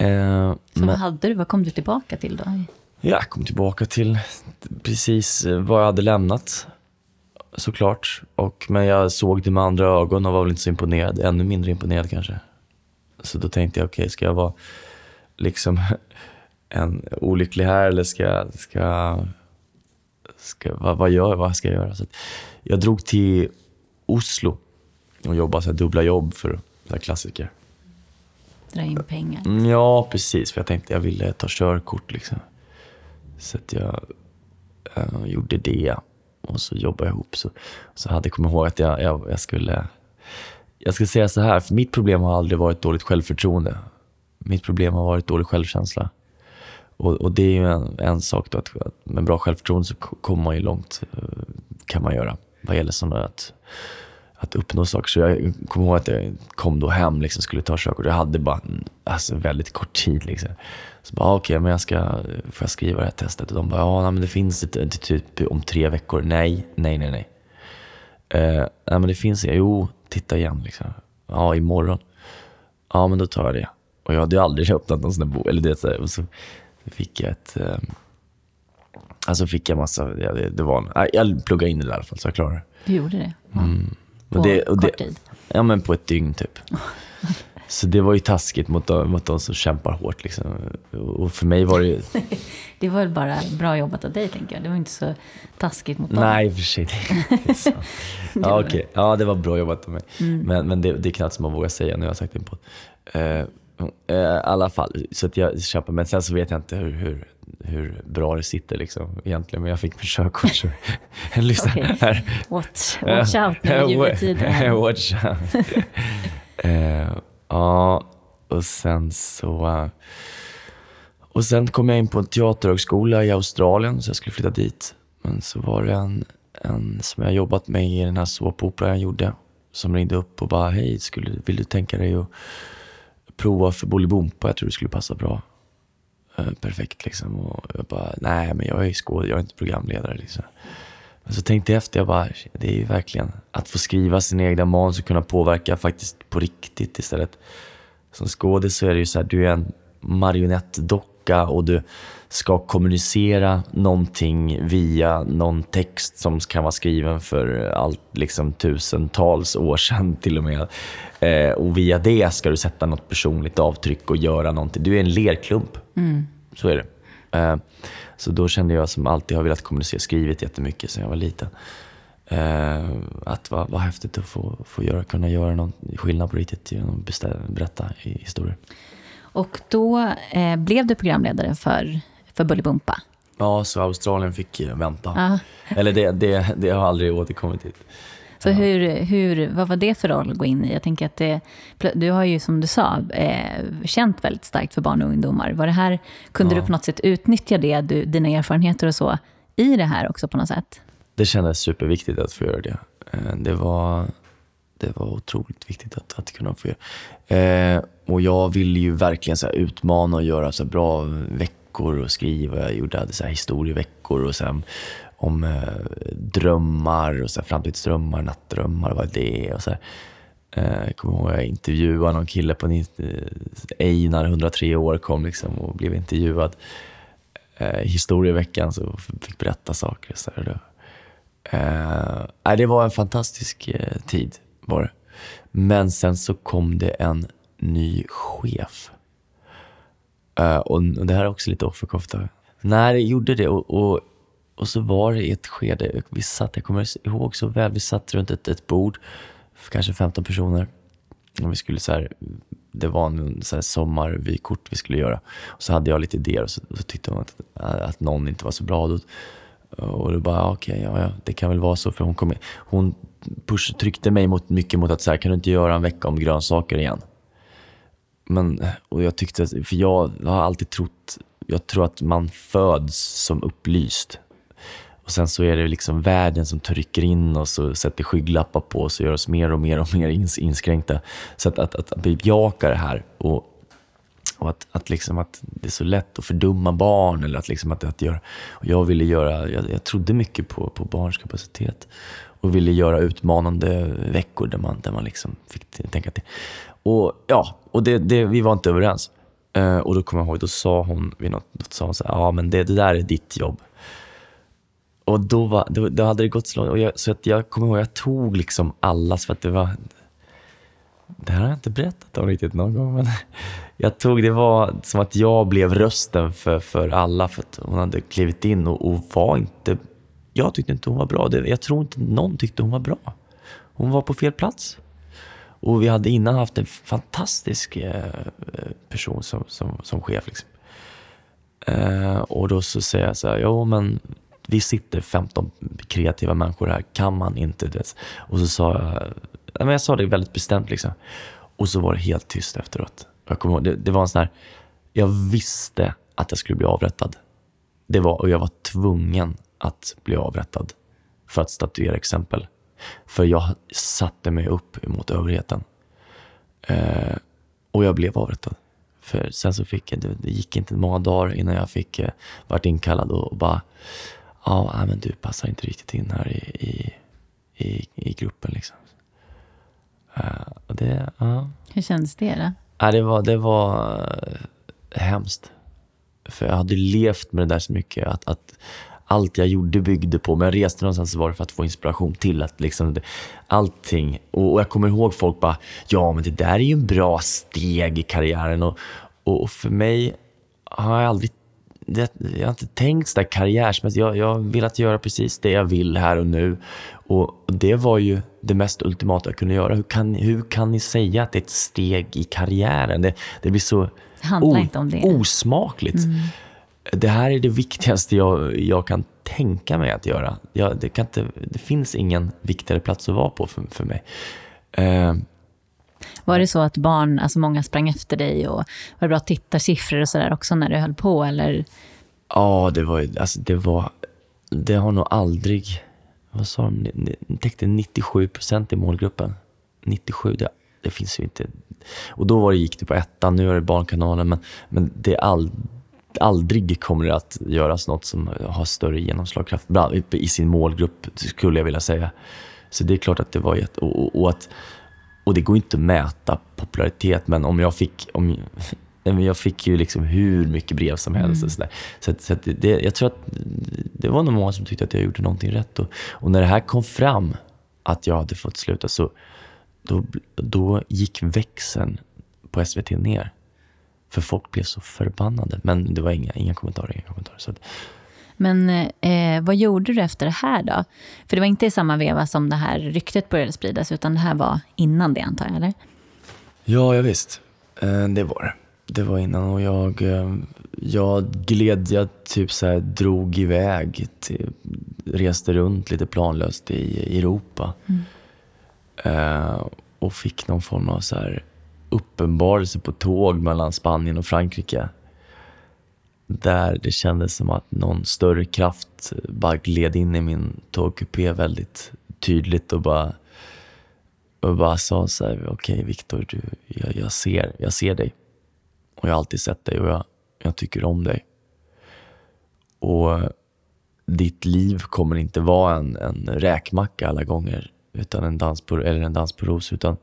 uh, så men, vad hade du? Vad kom du tillbaka till då? Jag kom tillbaka till precis vad jag hade lämnat. Såklart. Och, men jag såg det med andra ögon och var väl inte så imponerad. Ännu mindre imponerad kanske. Så då tänkte jag, okej, okay, ska jag vara liksom en olycklig här eller ska, ska, ska vad, vad, gör, vad ska jag göra? Så jag drog till Oslo och jobbade så här, dubbla jobb för så här, klassiker. Dra in pengar? Mm, ja, precis. För jag tänkte jag ville ta körkort. Liksom. Så att jag äh, gjorde det och så jobbade jag ihop. Så, så hade jag kommit ihåg att jag, jag, jag skulle... Jag ska säga så här, för mitt problem har aldrig varit dåligt självförtroende. Mitt problem har varit dålig självkänsla. Och, och det är ju en, en sak då, att, att med bra självförtroende så kommer man ju långt, eh, kan man göra, vad gäller sådana att, att uppnå saker. Så jag kommer ihåg att jag kom då hem, liksom, skulle ta körkort. Jag hade bara alltså, väldigt kort tid. Liksom. Så bara, ah, okej, okay, men jag ska, får jag skriva det här testet? Och de bara, ja, men det finns ett, typ om tre veckor. Nej, nej, nej, nej. Uh, nej, men det finns, jo, titta igen liksom. Ja, imorgon. Ja, men då tar jag det. Och jag hade ju aldrig öppnat någon sån där bok. Eller det, så, och så fick jag ett... Eh, alltså fick jag massa... Det, det var, jag pluggade in det där i alla fall, så jag klarade det. Du gjorde det? Mm. På det, kort det, tid? Ja, men på ett dygn typ. Så det var ju taskigt mot de, mot de som kämpar hårt. Liksom. Och för mig var det ju... det var väl bara bra jobbat av dig, tänker jag. Det var inte så taskigt mot dem. Nej, för sig. Det ja, okay. ja, det var bra jobbat av mig. Mm. Men, men det, det är knappt som man vågar säga när jag har sagt det på uh, Eh, I alla fall, så att jag köper. Men sen så vet jag inte hur, hur, hur bra det sitter liksom, egentligen. Men jag fick mitt körkort. Så lyssna okay. här. Watch, watch out nu juletiden. watch out. uh, ja, och sen så... Uh, och sen kom jag in på en teaterhögskola i Australien, så jag skulle flytta dit. Men så var det en, en som jag jobbat med i den här såpoperan jag gjorde, som ringde upp och bara, hej, skulle, vill du tänka dig att prova för Bolibompa, jag tror det skulle passa bra. Eh, perfekt liksom. Och jag bara, nej men jag är skådespelare, jag är inte programledare liksom. Men så tänkte jag efter, jag bara, det är ju verkligen att få skriva sina egna manus och kunna påverka faktiskt på riktigt istället. Som skådis så är det ju så här, du är en marionettdocka och du ska kommunicera någonting via någon text som kan vara skriven för allt, liksom tusentals år sedan till och med. Eh, och via det ska du sätta något personligt avtryck och göra någonting. Du är en lerklump. Mm. Så är det. Eh, så då kände jag som alltid har velat kommunicera, skrivit jättemycket sedan jag var liten. Eh, att vad, vad häftigt att få, få göra, kunna göra någon skillnad på riktigt genom att berätta historier. Och då eh, blev du programledare för för Bullybumpa. Ja, så Australien fick vänta. Ja. Eller det, det, det har aldrig återkommit hit. Så hur, hur, vad var det för roll att gå in i? Jag tänker att det, du har ju som du sa eh, känt väldigt starkt för barn och ungdomar. Var det här, kunde Ja. du på något sätt utnyttja det, du, dina erfarenheter och så, i det här också på något sätt? Det kändes superviktigt att få göra det. Eh, Det var, det var otroligt viktigt att, att kunna få göra. Eh, och jag ville ju verkligen så här utmana och göra så här bra veckor och skriva. Jag gjorde hade så här historieveckor och sen om eh, drömmar och så här framtidsdrömmar, nattdrömmar, vad det är och så här. Eh, jag kommer ihåg att jag intervjuade någon kille på eh, Einar, 103 år, kom liksom och blev intervjuad eh, historieveckan så fick berätta saker. Så här. Eh, eh, det var en fantastisk eh, tid. Var det. Men sen så kom det en ny chef. Uh, och det här är också lite offerkofta. När jag gjorde det och, och, och så var det i ett skede, vi satt, jag kommer ihåg så väl, vi satt runt ett, ett bord, för kanske 15 personer. Och vi skulle så här, det var en så här sommarvykort vi skulle göra. Och så hade jag lite idéer och så, och så tyckte hon att, att någon inte var så bra. Då, och då bara, ah, okej, ja, ja, det kan väl vara så. För hon, kom, hon push, tryckte mig mot, mycket mot att så här, kan du inte göra en vecka om grönsaker igen? Men, och jag tyckte, att- för jag har alltid trott, jag tror att man föds som upplyst. Och sen så är det liksom världen som trycker in oss och sätter skygglappar på oss och gör oss mer och mer och mer ins- inskränkta. Så att, att, att, att bejaka det här och, och att, att, liksom att det är så lätt att fördumma barn. Eller att liksom att, att göra, och jag, ville göra, jag, jag trodde mycket på, på barns kapacitet och ville göra utmanande veckor där man, där man liksom fick tänka till. Och ja, och det, det, vi var inte överens. Eh, och då kommer jag ihåg, då sa hon vid något, då sa hon så här, ja men det, det där är ditt jobb. Och då, var, då, då hade det gått så långt. Och jag, så att jag kommer ihåg, jag tog liksom allas, för att det var... Det här har jag inte berättat om riktigt någon gång, men jag tog, det var som att jag blev rösten för, för alla, för att hon hade klivit in och, och var inte... Jag tyckte inte hon var bra. Det, jag tror inte någon tyckte hon var bra. Hon var på fel plats. Och vi hade innan haft en fantastisk eh, person som, som, som chef. Liksom. Eh, och då så säger jag så här, jo men vi sitter 15 kreativa människor här, kan man inte det? Och så sa jag, men jag sa det väldigt bestämt liksom. Och så var det helt tyst efteråt. Jag kommer ihåg, det, det var en sån här, jag visste att jag skulle bli avrättad. Det var, och jag var tvungen att bli avrättad för att statuera exempel. För jag satte mig upp mot överheten. Eh, och jag blev avrättad. För sen så fick jag, det, det gick inte många dagar innan jag fick eh, vart inkallad och, och bara, ja nej, men du passar inte riktigt in här i, i, i, i gruppen liksom. Eh, och det, ja. Hur kändes det då? Ja, det var, det var eh, hemskt. För jag hade levt med det där så mycket. Att, att allt jag gjorde byggde på, men jag reste någonstans så var det för att få inspiration till att liksom allting. Och, och jag kommer ihåg folk bara, ja men det där är ju en bra steg i karriären. Och, och, för mig har jag aldrig, det, jag har inte tänkt sådär karriärsmässigt. Jag, jag vill att göra precis det jag vill här och nu. Och, det var ju det mest ultimata jag kunde göra. Hur kan, hur kan ni säga att det är ett steg i karriären? Det, det blir så Det handlar o- inte om det. osmakligt. Det här är det viktigaste jag, jag kan tänka mig att göra. Jag, det, kan inte, det finns ingen viktigare plats att vara på för, för mig. Eh, Var det så att barn, alltså många sprang efter dig och var det bra tittarsiffror och sådär också när du höll på? Eller? Ja, det var alltså det var, det har nog aldrig, vad sa de, Ni- täckte 97 procent i målgruppen. 97, det, det finns ju inte. Och då var det, gick det på ettan, nu är det Barnkanalen, men, men det är all, aldrig kommer det att göras något som har större genomslagskraft i sin målgrupp, skulle jag vilja säga. Så det är klart att det var jätte, och, och, och att och det går inte att mäta popularitet, men om jag fick, om, jag fick ju liksom hur mycket brev som helst. Och så där. så, att, så att det, jag tror att det var nog många som tyckte att jag gjorde någonting rätt. Och, och när det här kom fram, att jag hade fått sluta, så då, då gick växeln på SVT ner. För folk blev så förbannade. Men det var inga, inga kommentarer. Inga kommentarer så att, Men eh, vad gjorde du efter det här då? För det var inte i samma veva som det här ryktet började spridas, utan det här var innan det antar jag, eller? Ja, ja visst. Eh, Det var det. Det var innan och jag, eh, jag gled, jag typ så här drog iväg, till, reste runt lite planlöst i Europa. Eh, och fick någon form av så här uppenbarelse på tåg mellan Spanien och Frankrike. Där det kändes som att någon större kraft bara gled in i min tågkupé väldigt tydligt och bara, och bara sa så här, okej okay, Viktor, jag, jag, ser, jag ser dig. Och jag har alltid sett dig och jag, jag tycker om dig. Och ditt liv kommer inte vara en, en räkmacka alla gånger, utan en dans på, eller en dans på ros, utan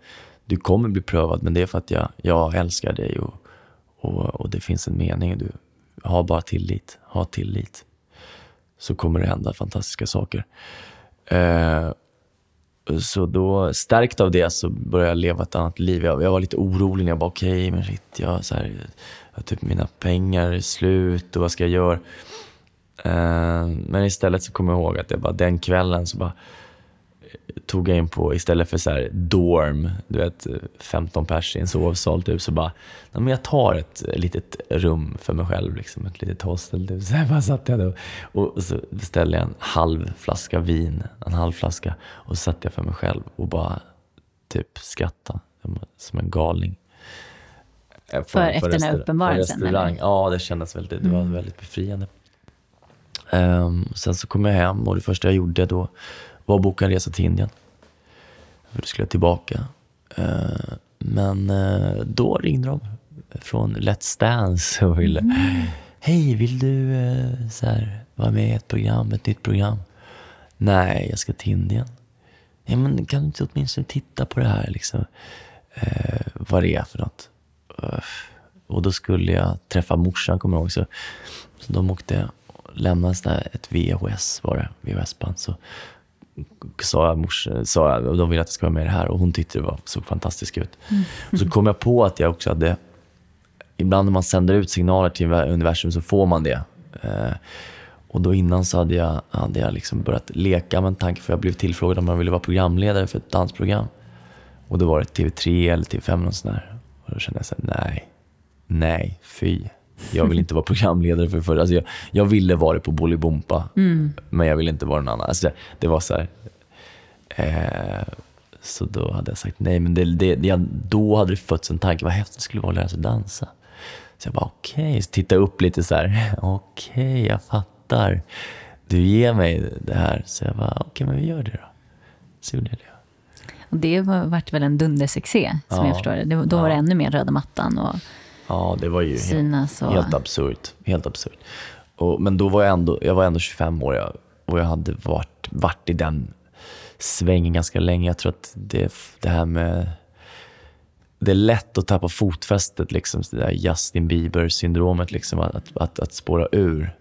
du kommer bli prövad, men det är för att jag, jag älskar dig och, och, och det finns en mening. Du har bara tillit, ha tillit. Så kommer det hända fantastiska saker. Eh, så då, stärkt av det, så började jag leva ett annat liv. Jag, jag var lite orolig när jag bara, okej, okay, men shit, jag, så här, jag, typ mina pengar är slut och vad ska jag göra? Eh, men istället så kommer jag ihåg att jag bara, den kvällen så bara tog jag in på, istället för så här dorm, du vet 15 pers i en sovsal typ, så bara, men jag tar ett litet rum för mig själv, liksom, ett litet hostel. Typ. Så bara satt jag då och så beställde jag en halv flaska vin, en halv flaska, och så satt jag för mig själv och bara typ skrattade som en galning. För, för efter den här uppenbarelsen? Eller? Ja, det kändes väldigt, det var mm. väldigt befriande. Um, sen så kom jag hem och det första jag gjorde då var att boka en resa till Indien. För då skulle jag tillbaka. Uh, men uh, då ringde de från Let's Dance och ville mm. Hej, vill du uh, så här, vara med i ett program, ett nytt program? Nej, jag ska till Indien. Ja, men kan du inte åtminstone titta på det här, liksom, vad det är för något? och då skulle jag träffa morsan, kommer jag ihåg. Så, så de åkte lämnades där ett VHS, var det, VHS-band. Så sa jag, mors, sa jag, och de ville att jag skulle vara med i det här och hon tyckte det var, såg fantastiskt ut. Mm. Och så kom jag på att jag också hade, ibland när man sänder ut signaler till universum så får man det. Eh, och då innan så hade jag, hade jag liksom börjat leka med en tanke, för jag blev tillfrågad om jag ville vara programledare för ett dansprogram. Och då var det TV3 eller TV5 och sådär. Och då kände jag så här, nej, nej, fy. Jag vill inte vara programledare för förra. Alltså jag, jag ville vara det på Bolibompa, mm. men jag ville inte vara någon annan. Alltså det, det var så här, eh, så då hade jag sagt nej, men det, det, jag, då hade det fötts en tanke, vad häftigt det skulle vara att lära sig dansa. Så jag bara okej, okay. så tittade upp lite så här, okej, okay, jag fattar. Du ger mig det här. Så jag bara, okej, okay, men vi gör det då. Så gjorde jag det. Och det var, vart väl en dundersuccé, som ja. jag förstår det. Då ja. var det ännu mer röda mattan. Och Ja, det var ju helt, helt absurt. Helt absurt. Och, men då var jag ändå, jag var ändå 25 år jag, och jag hade varit, varit i den svängen ganska länge. Jag tror att det, det här med... Det är lätt att tappa fotfästet, liksom, det där Justin Bieber-syndromet. Liksom, att, att, att spåra ur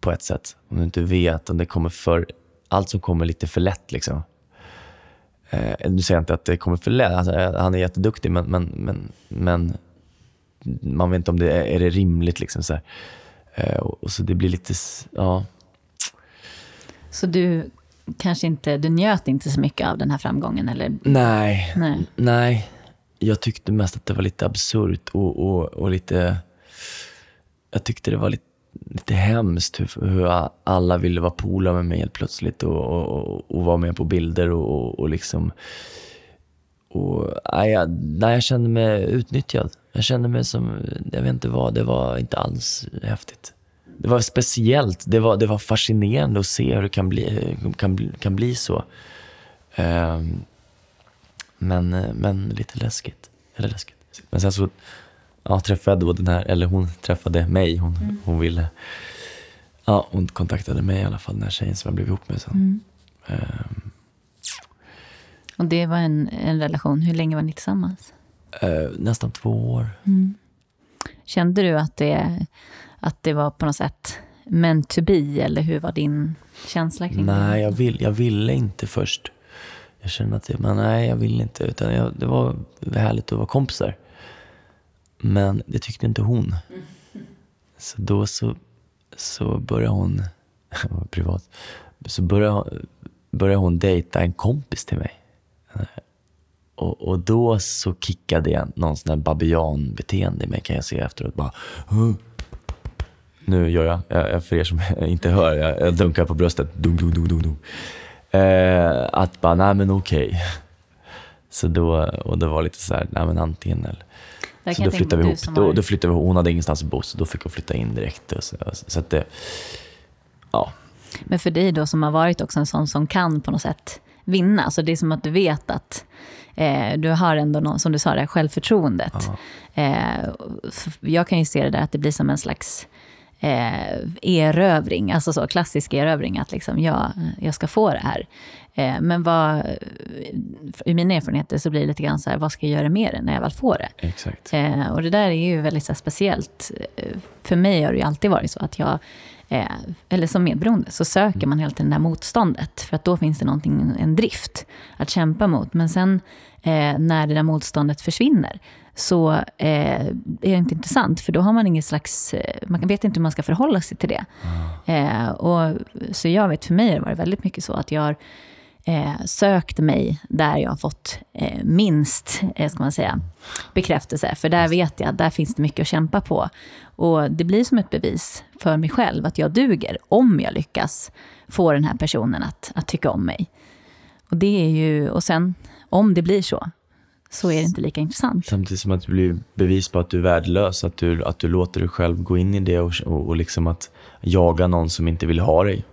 på ett sätt. Om du inte vet, om det kommer för... Allt som kommer lite för lätt. Liksom. Eh, nu säger jag inte att det kommer för lätt. Alltså, han är jätteduktig, men, men, men, men man vet inte om det är, är det rimligt. Liksom, så eh, och, och, så det blir lite, ja. Så du kanske inte, du njöt inte så mycket av den här framgången? Eller? Nej, nej. nej. Jag tyckte mest att det var lite absurt och, och, och lite... Jag tyckte det var lite, lite hemskt hur, hur alla ville vara polare med mig helt plötsligt och, och, och, vara med på bilder och, och, liksom... Och, nej, jag, nej, jag kände mig utnyttjad. Jag kände mig som, jag vet inte vad, det var inte alls häftigt. Det var speciellt, det var, det var fascinerande att se hur det kan bli, kan, kan bli så. Um, men, men lite läskigt. Eller läskigt. Men sen så ja, träffade jag då den här, eller hon träffade mig. Hon, mm. hon ville, ja, hon kontaktade mig i alla fall, den här tjejen som jag blev ihop med sen. Mm. Um, och det var en, en relation, hur länge var ni tillsammans? Eh, nästan två år. Mm. Kände du att det, att det var på något sätt meant to be, eller hur var din känsla kring nej, det? Nej, jag, vill, jag ville inte först. Jag kände att, jag, men nej, jag ville inte. Utan jag, det var härligt att vara kompisar. Men det tyckte inte hon. Så då så, så började hon, privat, så började, började hon dejta en kompis till mig. Och, och, då så kickade jag någon sån här babianbeteende i mig kan jag se efteråt. Bara. Nu gör jag, jag, för er som inte hör, jag, jag dunkar på bröstet. Dum, dum, dum, dum, dum. Eh, att bara, nej men okej. Så då, och det var lite så här, nej men antingen eller. Så då flyttade vi ihop. Då, då flyttade vi. Hon hade ingenstans att bo, så då fick hon flytta in direkt. Och så, så att det, ja, Men för dig då som har varit också en sån som kan på något sätt vinna, så det är som att du vet att eh, du har ändå, någon, som du sa, det här självförtroendet. Eh, jag kan ju se det där att det blir som en slags eh, erövring, alltså så klassisk erövring, att liksom jag, jag ska få det här. Eh, men vad, i mina erfarenheter så blir det lite grann så här, vad ska jag göra med det när jag väl får det? exakt. Eh, och det där är ju väldigt så här, speciellt. För mig har det ju alltid varit så att jag, eh, eller som medberoende, så söker man hela tiden det där motståndet. För att då finns det någonting, en drift att kämpa mot. Men sen eh, när det där motståndet försvinner så eh, är det inte intressant. För då har man ingen slags, eh, man vet inte hur man ska förhålla sig till det. Eh, och, så jag vet, för mig har det varit väldigt mycket så att jag har eh, sökt mig där jag har fått eh, minst eh, ska man säga, bekräftelse. För där vet jag där finns det mycket att kämpa på. Och det blir som ett bevis för mig själv att jag duger om jag lyckas få den här personen att, att tycka om mig. Och det är ju, och sen om det blir så, så är det inte lika intressant. Samtidigt som att det blir bevis på att du är värdelös, att du, att du låter dig själv gå in i det och, och, och liksom att jaga någon som inte vill ha dig.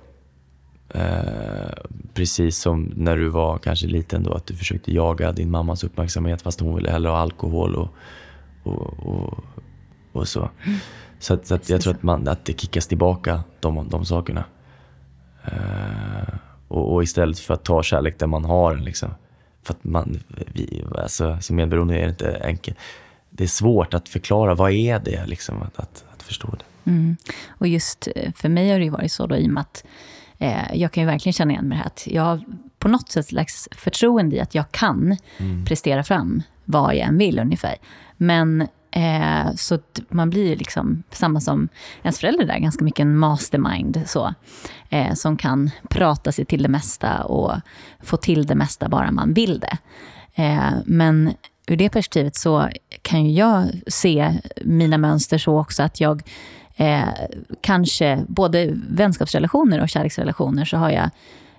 Eh, precis som när du var kanske liten då, att du försökte jaga din mammas uppmärksamhet fast hon ville hellre ha alkohol och, och, och, och så. Så, att, så att jag tror att, man, att det kickas tillbaka, de, de sakerna. Eh, och, och istället för att ta kärlek där man har den. Liksom. För att man, vi, alltså, som medberoende är det inte enkelt. Det är svårt att förklara, vad är det? Liksom, att, att, att förstå det. Mm. Och just eh, för mig har det varit så då i och med att eh, jag kan ju verkligen känna igen mig här. Att jag har på något sätt slags förtroende i att jag kan prestera fram vad jag än vill ungefär. Men eh, så man blir ju liksom samma som ens förälder där, ganska mycket en mastermind så. Eh, som kan prata sig till det mesta och få till det mesta bara man vill det. Eh, men ur det perspektivet så kan ju jag se mina mönster så också att jag eh, kanske, både vänskapsrelationer och kärleksrelationer, så har jag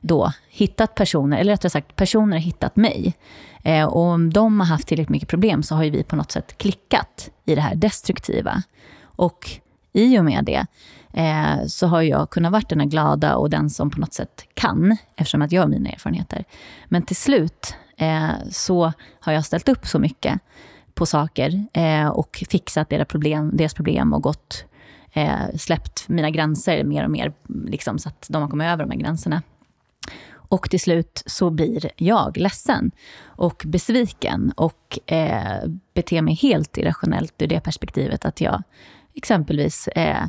då hittat personer, eller rättare sagt personer har hittat mig. Eh, och om de har haft tillräckligt mycket problem så har ju vi på något sätt klickat i det här destruktiva. Och i och med det eh, så har jag kunnat vara den här glada och den som på något sätt kan, eftersom att jag har mina erfarenheter. Men till slut eh, så har jag ställt upp så mycket på saker eh, och fixat deras problem, deras problem och gått, eh, släppt mina gränser mer och mer, liksom, så att de har kommit över de här gränserna. Och till slut så blir jag ledsen och besviken och eh, beter mig helt irrationellt ur det perspektivet att jag exempelvis eh,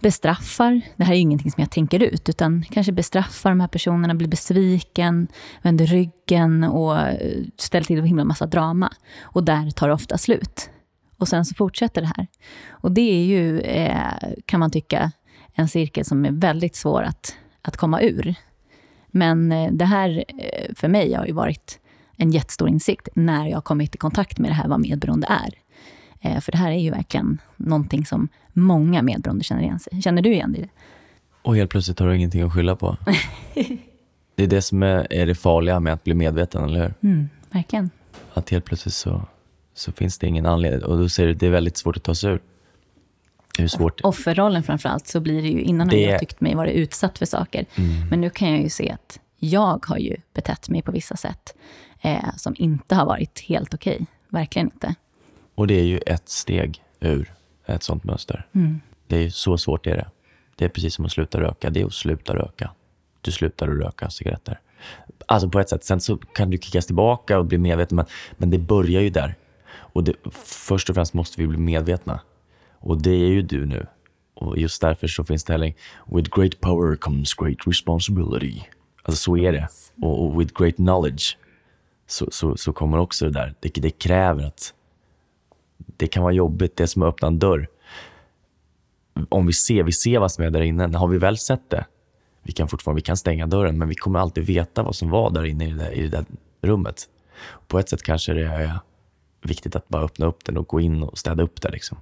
bestraffar, det här är ingenting som jag tänker ut, utan kanske bestraffar de här personerna, blir besviken, vänder ryggen och eh, ställer till en himla massa drama. Och där tar det ofta slut. Och sen så fortsätter det här. Och det är ju, eh, kan man tycka, en cirkel som är väldigt svår att, att komma ur. Men eh, det här eh, för mig har ju varit en jättestor insikt när jag har kommit i kontakt med det här vad medberoende är. Eh, För det här är ju verkligen någonting som många medberoende känner igen sig. Känner du igen dig i det? Och helt plötsligt har du ingenting att skylla på. det är det som är, är det farliga med att bli medveten, eller hur? Mm, verkligen. Att helt plötsligt så, så finns det ingen anledning. Och då säger du det är väldigt svårt att ta sig ur. Hur svårt? Offerrollen framförallt, så blir det ju, innan har Det- jag tyckt mig vara utsatt för saker. Men nu kan jag ju se att jag har ju betett mig på vissa sätt eh, som inte har varit helt okej. Verkligen inte. Och det är ju ett steg ur ett sånt mönster. Det är ju så svårt det är det. Det är precis som att sluta röka. Det är att sluta röka. Du slutar att röka cigaretter. Alltså på ett sätt. Sen så kan du kickas tillbaka och bli medveten. Men, men det börjar ju där. Och det, först och främst måste vi bli medvetna. Och det är ju du nu. Och just därför så finns det heller With great power comes great responsibility. Alltså så är det. Och, och with great knowledge så, så, så kommer också det där. Det, det kräver att det kan vara jobbigt, det är som att öppna en dörr. Om vi ser, vi ser vad som är där inne. Har vi väl sett det, vi kan fortfarande vi kan stänga dörren, men vi kommer alltid veta vad som var där inne i det där, i det där rummet. På ett sätt kanske det är viktigt att bara öppna upp den och gå in och städa upp där. Liksom.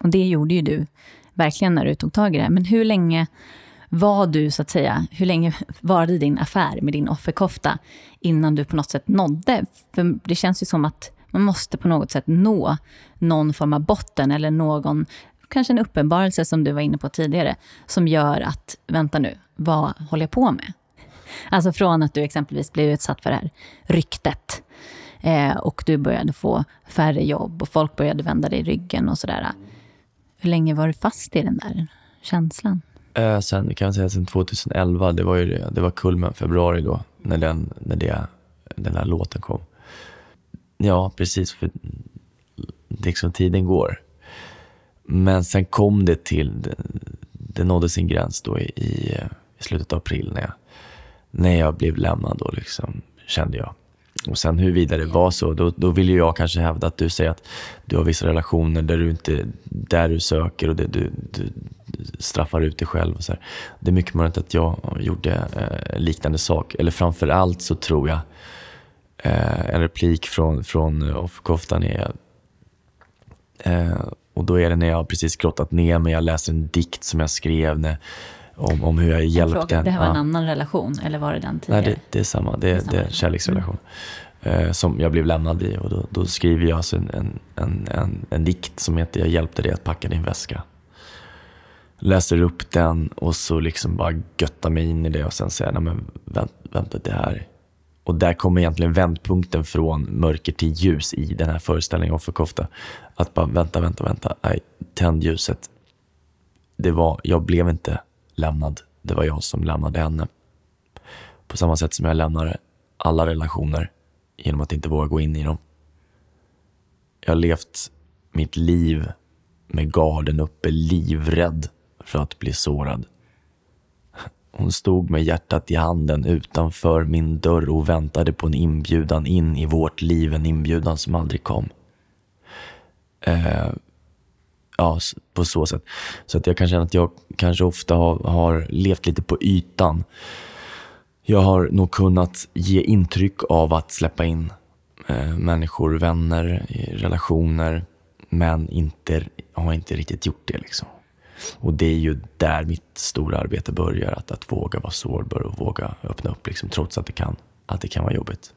Och det gjorde ju du verkligen när du tog tag i det. Men hur länge var du, så att säga, hur länge varade din affär med din offerkofta innan du på något sätt nådde? För det känns ju som att man måste på något sätt nå någon form av botten eller någon, kanske en uppenbarelse som du var inne på tidigare, som gör att, vänta nu, vad håller jag på med? Alltså från att du exempelvis blev utsatt för det här ryktet eh, och du började få färre jobb och folk började vända dig ryggen och sådär. Hur länge var du fast i den där känslan? Eh, sen kan säga sen 2011, det var ju det, det var kulmen, februari då, när den, när det, den där låten kom. Ja, precis, för liksom tiden går. Men sen kom det till, det, det nådde sin gräns då i, i, i slutet av april när jag, när jag blev lämnad då liksom, kände jag. Och sen huruvida det var så, då, då vill jag kanske hävda att du säger att du har vissa relationer där du inte där du söker och det, du, du, straffar ut dig själv. Och så här. Det är mycket möjligt att jag gjorde eh, liknande sak. Eller framför allt så tror jag eh, en replik från, från offerkoftan är eh, och då är det när jag precis grottat ner mig, jag läser en dikt som jag skrev när, om, om hur jag hjälpte henne. Det här var ja. en annan relation, eller var det den tidigare? Nej, det, det är samma. Det, det är, det är en kärleksrelation. Mm. Eh, som jag blev lämnad i. Och då, då skriver jag alltså en, en, en, en, en dikt som heter Jag hjälpte dig att packa din väska. Läser upp den och så liksom bara göttar mig in i det och sen säger nej men vänta, vänta det här. Och där kommer egentligen vändpunkten från mörker till ljus i den här föreställningen Offerkofta. Att bara vänta, vänta, vänta. Nej, tänd ljuset. Det var, jag blev inte lämnad. Det var jag som lämnade henne. På samma sätt som jag lämnar alla relationer genom att inte våga gå in i dem. Jag har levt mitt liv med garden uppe, livrädd för att bli sårad. Hon stod med hjärtat i handen utanför min dörr och väntade på en inbjudan in i vårt liv, en inbjudan som aldrig kom. Eh, ja, på så sätt. Så att jag kan känna att jag kanske ofta har, har levt lite på ytan. Jag har nog kunnat ge intryck av att släppa in eh, människor, vänner, relationer, men inte, har inte riktigt gjort det. Liksom. Och det är ju där mitt stora arbete börjar, att, att våga vara sårbar och våga öppna upp, liksom, trots att det, kan, att det kan vara jobbigt.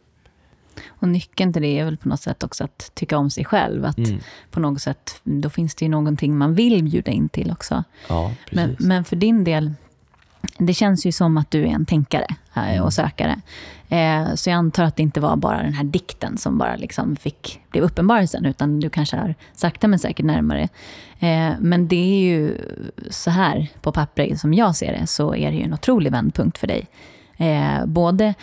Och nyckeln till det är väl på något sätt också att tycka om sig själv. Att mm. på något sätt, då finns det ju någonting man vill bjuda in till också. Ja, men, men för din del, det känns ju som att du är en tänkare mm. och sökare. Eh, så jag antar att det inte var bara den här dikten som bara liksom fick, blev uppenbarelsen, utan du kanske har sakta men säkert närmare. Eh, men det är ju så här, på pappret som jag ser det, så är det ju en otrolig vändpunkt för dig. Eh, både,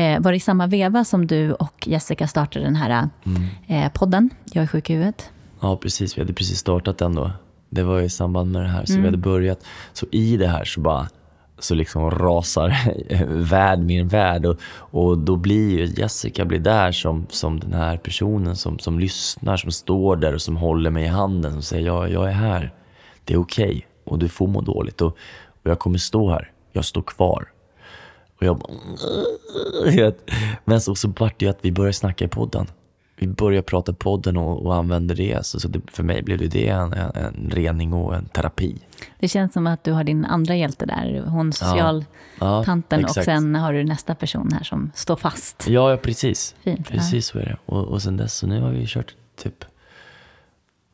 eh, var det i samma veva som du och Jessica startade den här mm. eh, podden, Jag är sjuk i huvudet? Ja, precis. Vi hade precis startat den då. Det var i samband med det här, så mm. vi hade börjat. Så i det här så bara så liksom rasar värld min värld. Och, och då blir ju Jessica blir där som, som den här personen som, som lyssnar, som står där och som håller mig i handen och säger ja, jag är här. Det är okej okay. och du får må dåligt. Och, och jag kommer stå här. Jag står kvar. Och jag bara... Men så, så vart det att vi började snacka i podden. Vi började prata podden och, och använde det. Så, så det, för mig blev det en, en, en, rening och en terapi. Det känns som att du har din andra hjälte där, hon socialtanten. Ja, ja, och sen har du nästa person här som står fast. Ja, ja precis. Fint, precis ja. så är det. Och, och sen dess, så nu har vi kört typ...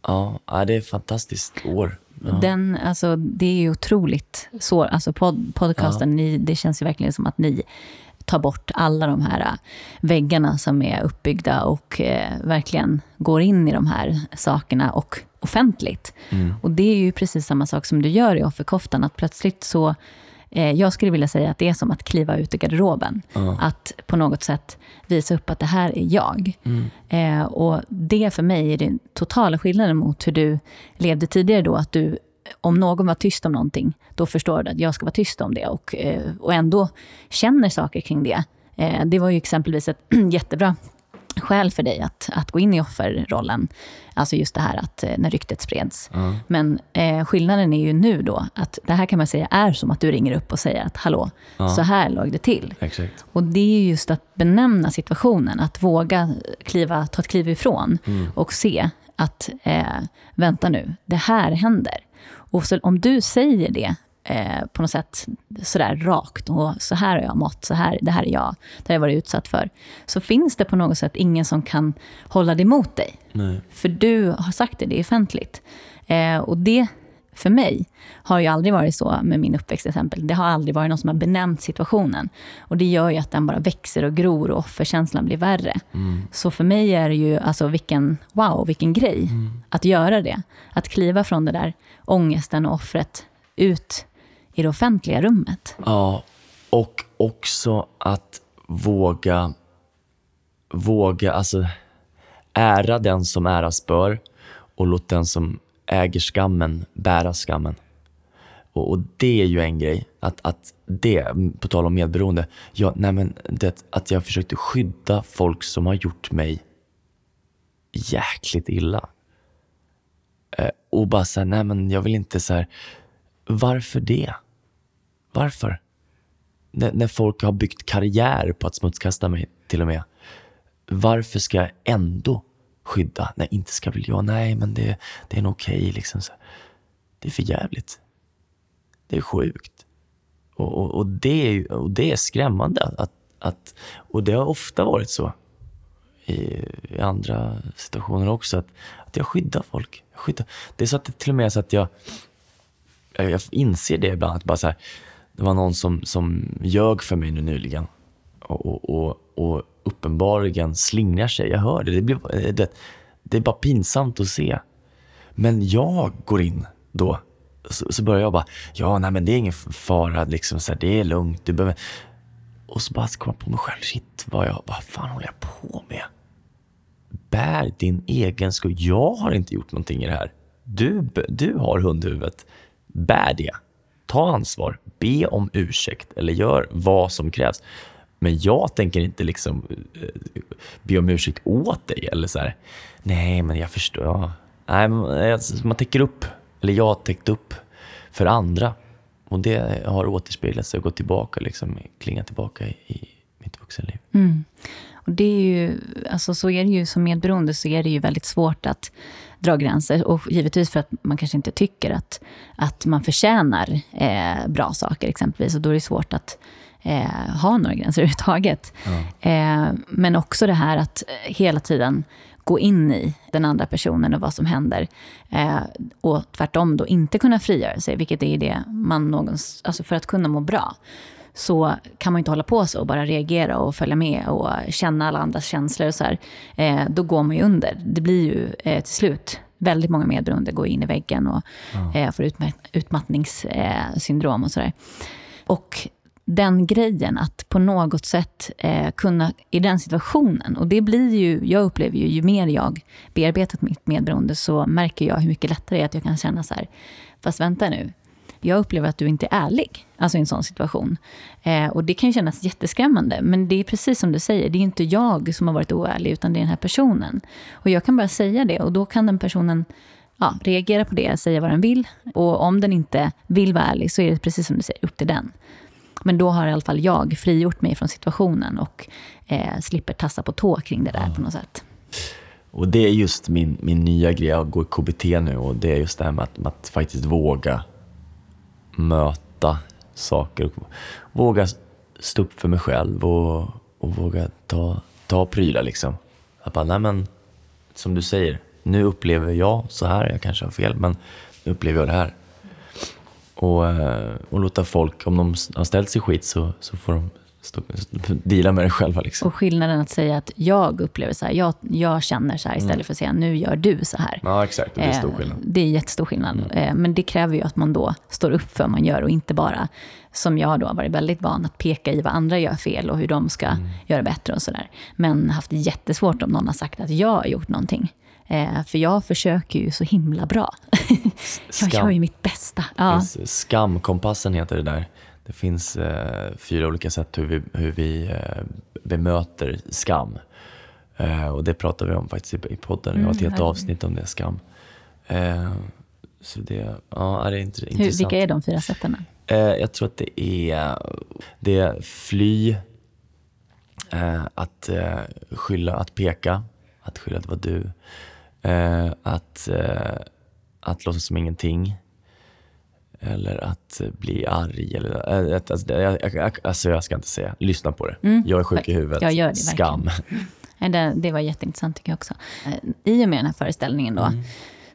Ja, det är ett fantastiskt år. Ja. Den, alltså, det är ju otroligt så, alltså pod, podcasten, ja. ni, det känns ju verkligen som att ni tar bort alla de här äh, väggarna som är uppbyggda och eh, verkligen går in i de här sakerna och offentligt. Mm. Och det är ju precis samma sak som du gör i offerkoftan, att plötsligt så jag skulle vilja säga att det är som att kliva ut ur garderoben. Uh. Att på något sätt visa upp att det här är jag. Mm. Eh, och det för mig är den totala skillnaden mot hur du levde tidigare då. Att du, om någon var tyst om någonting, då förstår du att jag ska vara tyst om det. Och, eh, och ändå känner saker kring det. Eh, det var ju exempelvis ett jättebra skäl för dig att, att gå in i offerrollen. Alltså just det här att eh, när ryktet spreds. Mm. Men eh, skillnaden är ju nu då att det här kan man säga är som att du ringer upp och säger att hallå, mm. så här låg det till. Exakt. Och det är just att benämna situationen, att våga kliva, ta ett kliv ifrån mm. och se att eh, vänta nu, det här händer. Och så, om du säger det eh, på något sätt sådär rakt och så här har jag mått, så här, det här är jag, det har jag varit utsatt för. Så finns det på något sätt ingen som kan hålla det emot dig. Nej. För du har sagt det, det är offentligt. Eh, och det, för mig, har ju aldrig varit så med min uppväxt till exempel. Det har aldrig varit någon som har benämnt situationen. Och det gör ju att den bara växer och gror och offerkänslan blir värre. Så för mig är det ju, alltså vilken, wow, vilken grej att göra det. Att kliva från det där ångesten och offret ut i det offentliga rummet. Ja, och också att våga, våga, alltså ära den som äras bör och låt den som äger skammen bära skammen. Och, och det är ju en grej, att, att det, på tal om medberoende, jag, nej men det, att jag försökte skydda folk som har gjort mig jäkligt illa. Eh, och bara säga, nej men jag vill inte så här, varför det? Varför? När, när folk har byggt karriär på att smutskasta mig till och med. Varför ska jag ändå skydda? Nej, inte ska väl jag. Nej, men det, det är nog okej. liksom. Det är för jävligt. Det är sjukt. Och, och, och, det, är, och det är skrämmande. Att, att, och det har ofta varit så i, i andra situationer också. Att, att jag skyddar folk. Jag skyddar. Det är så att det till och med är så att jag jag, jag inser det ibland. Att bara så här, det var någon som, som ljög för mig nu nyligen. Och, och, och, och uppenbarligen slingrar sig. Jag hör det. Det, blir, eh, det. det är bara pinsamt att se. Men jag går in då. Så, så börjar jag bara, ja nej men det är ingen fara, liksom, så här, det är lugnt. Du behöver... Och så bara kommer jag på mig själv, shit vad, jag, vad fan håller jag på med? Bär din egen skuld. Jag har inte gjort någonting i det här. Du, du har hundhuvudet. Bär det. Ta ansvar. Be om ursäkt eller gör vad som krävs. Men jag tänker inte liksom eh, be om ursäkt åt dig eller så här. Nej, men jag förstår. Ja. Nej, eh, man täcker upp. Eller jag har täckt upp för andra. Och det har återspeglat sig och gått tillbaka, liksom, klingat tillbaka i mitt vuxenliv. Och det är ju, alltså så är det ju som medberoende så är det ju väldigt svårt att dra gränser. Och givetvis för att man kanske inte tycker att, att man förtjänar eh, bra saker exempelvis. Och då är det svårt att eh, ha några gränser överhuvudtaget. Eh, men också det här att hela tiden gå in i den andra personen och vad som händer. Eh, och tvärtom då inte kunna frigöra sig, vilket är det man någons, alltså för att kunna må bra så kan man inte hålla på så och bara reagera och följa med och känna alla andras känslor. Och så här. Eh, då går man ju under. Det blir ju eh, till slut väldigt många medberoende går in i väggen och eh, får utma- utmattningssyndrom och sådär. Och den grejen att på något sätt eh, kunna i den situationen, och det blir ju, jag upplever ju, ju mer jag bearbetat mitt medberoende så märker jag hur mycket lättare det är att jag kan känna så här, fast vänta nu, jag upplever att du inte är ärlig alltså i en sån situation. Eh, och det kan ju kännas jätteskrämmande, men det är precis som du säger, det är inte jag som har varit oärlig, utan det är den här personen. Och jag kan bara säga det, och då kan den personen ja, reagera på det, säga vad den vill. Och om den inte vill vara ärlig så är det precis som du säger, upp till den. Men då har i alla fall jag frigjort mig från situationen och eh, slipper tassa på tå kring det där på något sätt. Och det är just min, min nya grej, jag går i KBT nu och det är just det här med att, att faktiskt våga möta saker och våga stå upp för mig själv och, och våga ta, ta prylar liksom. Att bara, nej men, som du säger, nu upplever jag så här, jag kanske har fel, men nu upplever jag det här. Och, eh, och låta folk, om de har ställt sig skit så, så får de stå, deala med det själva. Liksom. Och skillnaden att säga att jag upplever så här, jag, jag känner så här istället för att säga nu gör du så här. Ja, exakt. Det är stor Eh, skillnad. Det är jättestor skillnad. Eh, Men det kräver ju att man då står upp för vad man gör och inte bara, som jag då har varit väldigt van att peka i vad andra gör fel och hur de ska göra bättre och sådär. Men haft jättesvårt om någon har sagt att jag har gjort någonting. Eh, För jag försöker ju så himla bra. jag gör ju mitt bästa. Ja. Skamkompassen heter det där. Det finns eh, fyra olika sätt hur vi, hur vi eh, bemöter skam. Eh, och det pratar vi om faktiskt i, i podden. Vi har ett helt avsnitt om det, skam. Eh, så det, ja, det är int- Hur, intressant. vilka är de fyra sätten? Eh, jag tror att det är, det är fly, eh, att skylla, att peka, att skylla att det var du. Att, att låtsas som ingenting. Eller att bli arg. Eller, äh, alltså, jag, jag, alltså jag ska inte säga, lyssna på det. Mm. Jag är sjuk i huvudet. Jag gör det, Skam. Det, det var jätteintressant tycker jag också. Eh, I och med den här föreställningen då, mm.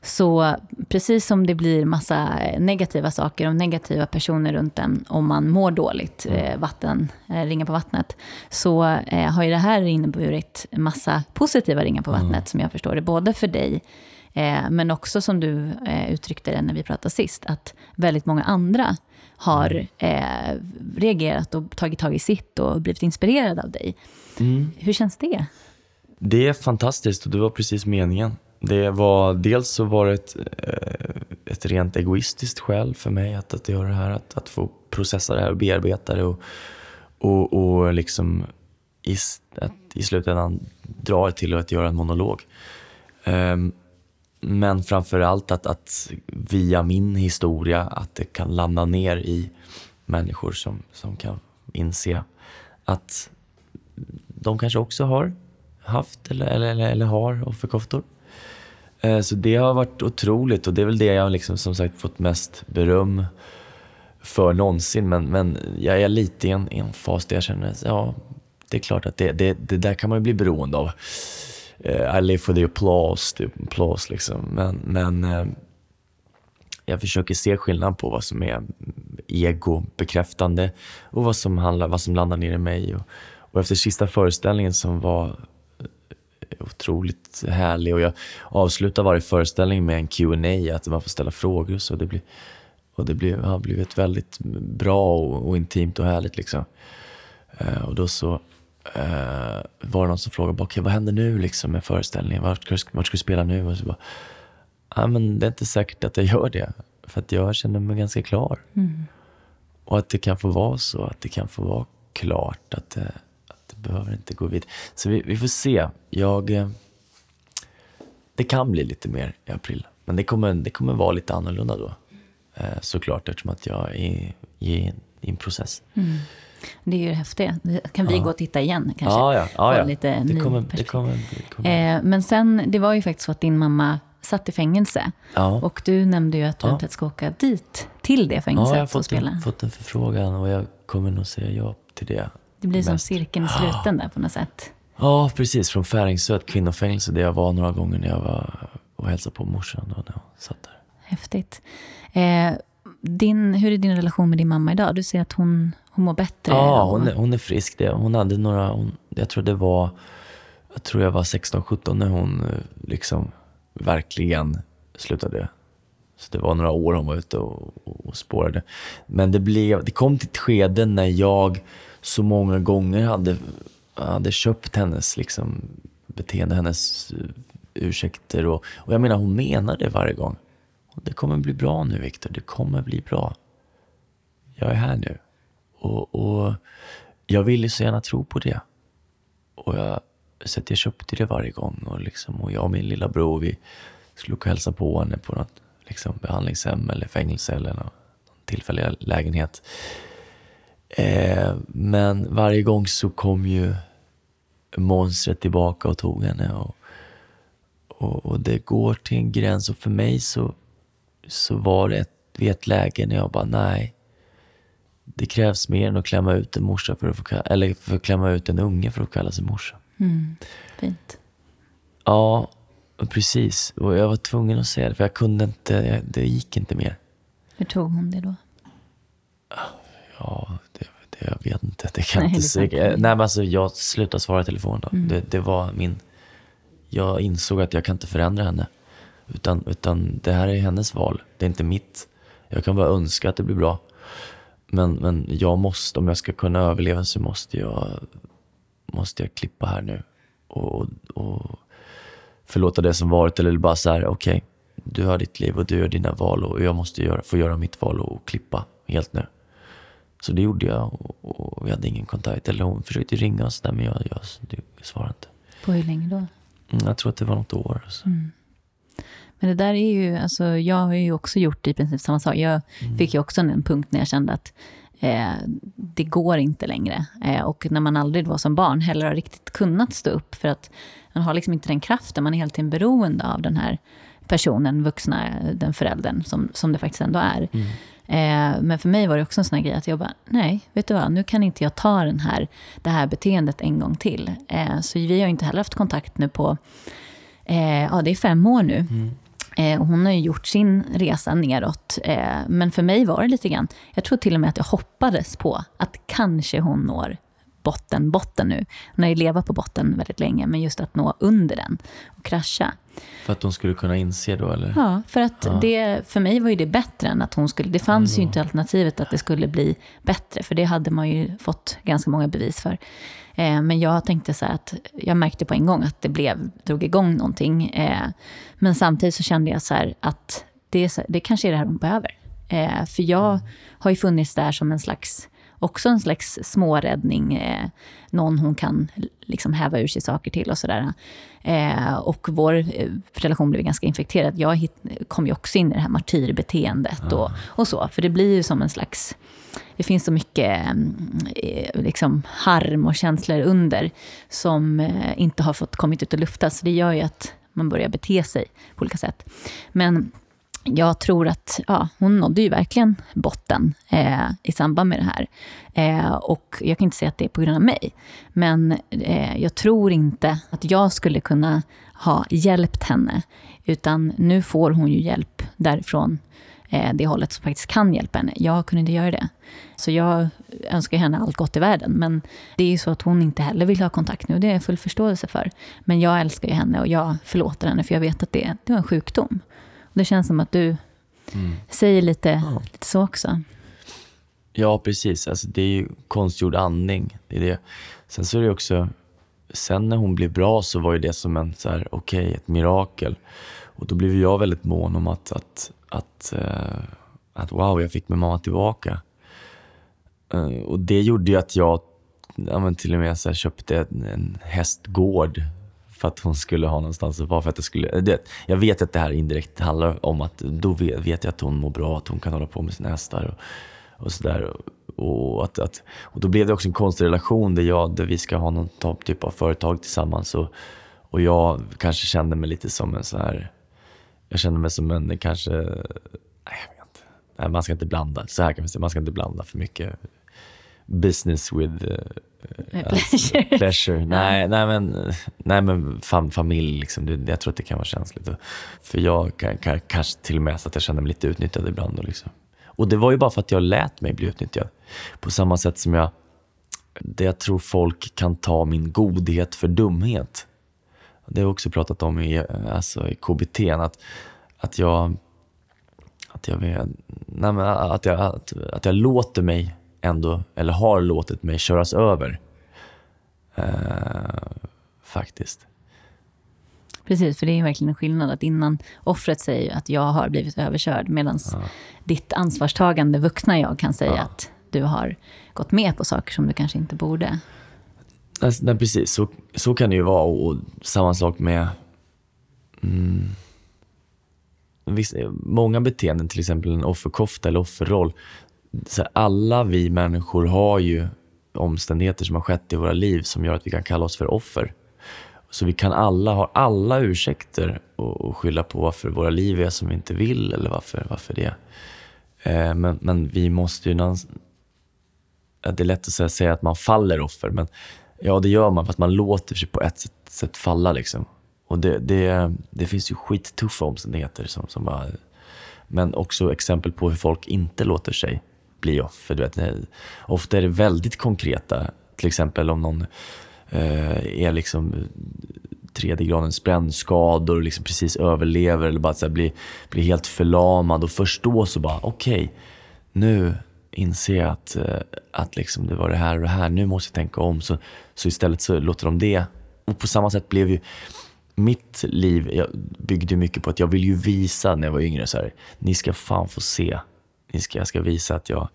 så precis som det blir massa negativa saker och negativa personer runt en om man mår dåligt, mm. Eh, vatten, eh, ringar på vattnet, så har ju det här inneburit massa positiva ringar på mm. vattnet, mm. som jag förstår det. Både för dig, men också som du uttryckte det när vi pratade sist, att väldigt många andra har eh, reagerat och tagit tag i sitt och blivit inspirerade av dig. Mm. Hur känns det? Det är fantastiskt och det var precis meningen. Det var, dels så var det ett, eh, ett rent egoistiskt skäl för mig att, att göra det här. Att, att få processa det här och bearbeta det och, och, och liksom i, att i slutändan dra det till att göra en monolog. Um, men framför allt att, att via min historia att det kan landa ner i människor som, som kan inse att de kanske också har haft eller, eller, eller, eller har offerkoftor. Eh, så det har varit otroligt och det är väl det jag liksom, som sagt fått mest beröm för någonsin. Men, men jag är lite i en, en fas där jag känner att ja, det är klart att det, det, det där kan man ju bli beroende av. Uh, I live for the applause, the applause liksom. Men, men uh, jag försöker se skillnad på vad som är ego-bekräftande och vad som, handlar, vad som landar ner i mig. Och, och efter sista föreställningen som var eh, otroligt härlig och jag avslutar varje föreställning med en Q&A att man får ställa frågor så det blir, och det blev, har blivit väldigt bra och, och intimt och härligt liksom. Och då så uh, var det någon som frågade, okay, vad händer nu liksom med föreställningen? Vart ska, vart ska du spela nu? Och så bara, ah, men det är inte säkert att jag gör det. För att jag känner mig ganska klar. Mm. Och att det kan få vara så, att det kan få vara klart. Att, uh, behöver inte gå vid. Så vi, vi får se. Jag, eh, det kan bli lite mer i april. Men det kommer, det kommer vara lite annorlunda då. Eh, såklart eftersom att jag är i, i, i en process. Mm. Det är ju häftigt. kan vi ja. gå och titta igen kanske? Ja, ja. ja, ja. Lite det, kommer, det, kommer, det kommer. Eh, men sen, det var ju faktiskt så att din mamma satt i fängelse. Ja. Och du nämnde ju att du ja. inte ska åka dit, till det fängelset ja, jag har fått En, fått en förfrågan och jag kommer nog säga ja till det. Det blir som cirkeln sluten där på något sätt. Ja, precis. Från Färingsö, ett kvinnofängelse där jag var några gånger när jag var och hälsade på morsan. Då, när jag satt där. Häftigt. Eh, din, hur är din relation med din mamma idag? Du säger att hon, hon mår bättre. Ja, hon är, hon är frisk. Det, hon hade några, hon, jag tror det var, jag tror jag var 16-17 när hon eh, liksom verkligen slutade. Så det var några år hon var ute och, och, och spårade. Men det, blev, det kom till ett skede när jag så många gånger hade, hade köpt hennes liksom, beteende, hennes uh, ursäkter. Och, och jag menar, hon menar det varje gång. Det kommer bli bra nu, Viktor. Det kommer bli bra. Jag är här nu. Och, och jag ville så gärna tro på det. Och jag, sätter köpte det varje gång. Och, liksom, och jag och min lilla bror, vi skulle åka och hälsa på henne på något liksom, behandlingshem eller fängelse eller någon tillfällig lägenhet. Eh, men varje gång så kom ju monstret tillbaka och tog henne. Och, och, och, det går till en gräns och för mig så, så var det ett, vid ett läge när jag bara, nej. Det krävs mer än att klämma ut en morsa för att få, eller för att klämma ut en unge för att kalla sig morsa. Mm, fint. Ja, precis. Och jag var tvungen att säga det, för jag kunde inte, det gick inte mer. Hur tog hon det då? Ja, det, det, jag vet inte. Det kan Nej, inte säga. Nej, men alltså, jag slutade svara i telefon då. Mm. Det, det, var min... Jag insåg att jag kan inte förändra henne. Utan, utan det här är hennes val. Det är inte mitt. Jag kan bara önska att det blir bra. Men, men jag måste, om jag ska kunna överleva så måste jag, måste jag klippa här nu. Och, och förlåta det som varit. Eller bara så här, okej. Okay, du har ditt liv och du gör dina val och jag måste göra, få göra mitt val och klippa helt nu. Så det gjorde jag och, och vi hade ingen kontakt. Eller hon försökte ringa oss där men jag, jag, jag svarade inte. På hur länge då? Mm, jag tror att det var något år. Alltså. Mm. Men det där är ju, alltså jag har ju också gjort i princip samma sak. Jag mm. fick ju också en punkt när jag kände att eh, det går inte längre. Eh, och när man aldrig då som barn heller har riktigt kunnat stå upp för att man har liksom inte den kraften. Man är helt beroende av den här personen, vuxna, den föräldern som, som det faktiskt ändå är. Mm. Eh, men för mig var det också en sån här grej att jag bara, nej, vet du vad, nu kan inte jag ta den här, det här beteendet en gång till. Eh, så vi har inte heller haft kontakt nu på, eh, ja det är fem år nu. Mm. Eh, hon har ju gjort sin resa neråt. Eh, men för mig var det lite grann, jag tror till och med att jag hoppades på att kanske hon når botten, botten nu. Hon har ju levat på botten väldigt länge, men just att nå under den och krascha. För att hon skulle kunna inse då eller? Ja, för att ja. det, för mig var ju det bättre än att hon skulle, det fanns mm. ju inte alternativet att det skulle bli bättre, för det hade man ju fått ganska många bevis för. Eh, men jag tänkte så att jag märkte på en gång att det blev, drog igång någonting. Eh, men samtidigt så kände jag så att det, det kanske är det här hon behöver. Eh, för jag har ju funnits där som en slags också en slags småräddning. Eh, någon hon kan liksom häva ur sig saker till och sådär. Eh, och vår eh, relation blev ganska infekterad. Jag hit, kom ju också in i det här martyrbeteendet och, och så. För det blir ju som en slags... Det finns så mycket eh, eh, liksom, harm och känslor under som eh, inte har fått kommit ut och luftas. Det gör ju att man börjar bete sig på olika sätt. Men jag tror att ja, hon nådde ju verkligen botten eh, i samband med det här. Eh, och jag kan inte säga att det är på grund av mig. Men eh, jag tror inte att jag skulle kunna ha hjälpt henne. Utan nu får hon ju hjälp därifrån det hållet som faktiskt kan hjälpa henne. Jag kunde inte göra det. Så jag önskar henne allt gott i världen. Men det är ju så att hon inte heller vill ha kontakt nu. Det är jag full förståelse för. Men jag älskar ju henne och jag förlåter henne för jag vet att det, det var en sjukdom. Det känns som att du mm. säger lite, ja. lite så också. Ja, precis. Alltså, det är ju konstgjord andning. Det är det. Sen så är det också, sen när hon blev bra så var ju det som en, så här, okej, okay, ett mirakel. Och då blev jag väldigt mån om att, att, att, uh, att wow, jag fick min mamma tillbaka. Uh, och det gjorde ju att jag ja, men till och med så här, köpte en, en hästgård för att hon skulle ha någonstans att vara. För att jag, skulle, det, jag vet att det här indirekt handlar om att då vet, vet jag att hon mår bra, att hon kan hålla på med sina hästar och, och sådär. Och, att, att, och då blev det också en konstig relation där, jag, där vi ska ha någon typ av företag tillsammans. Och, och jag kanske kände mig lite som en sån här... Jag kände mig som en kanske... Nej, jag vet inte. Nej, man ska inte blanda. Så här kan vi säga, man ska inte blanda för mycket business with uh. Alltså, pleasure. Nej, nej, men, nej, men fam, familj, liksom, det, jag tror att det kan vara känsligt. För jag kan, kan, kanske till och med så att jag känner mig lite utnyttjad ibland. Och, liksom. och det var ju bara för att jag lät mig bli utnyttjad. På samma sätt som jag, det jag tror folk kan ta min godhet för dumhet. Det har jag också pratat om i, alltså, i KBT, att, att jag att jag, nej, men att, jag, att, att jag låter mig ändå, eller har låtit mig köras över. Uh, faktiskt. Precis, för det är verkligen en skillnad. Att innan offret säger att jag har blivit överkörd, medan ja. ditt ansvarstagande vuxna jag kan säga ja. att du har gått med på saker som du kanske inte borde. Alltså, nej, precis. Så, så kan det ju vara. Och samma sak med... Mm, viss, många beteenden, till exempel en offerkofta eller offerroll, så alla vi människor har ju omständigheter som har skett i våra liv som gör att vi kan kalla oss för offer. Så vi kan alla ha alla ursäkter och, skylla på varför våra liv är som vi inte vill eller varför, varför det eh, men, men vi måste ju... Det är lätt att säga, att man faller offer, men ja, det gör man. Fast man låter sig på ett sätt, sätt falla. Liksom. Och det, det, det finns ju skittuffa omständigheter. Som, som bara, men också exempel på hur folk inte låter sig bli offer. Du vet. Ofta är det väldigt konkreta. Till exempel om någon eh, är liksom tredje gradens brännskador och liksom precis överlever eller bara så här, blir, blir helt förlamad. Och först då så bara, okej, okay, nu inser jag att, eh, att liksom det var det här och det här. Nu måste jag tänka om. Så, så istället så låter de det. Och på samma sätt blev ju mitt liv jag byggde mycket på att jag vill ju visa när jag var yngre så här, ni ska fan få se ni ska, jag ska visa att jag,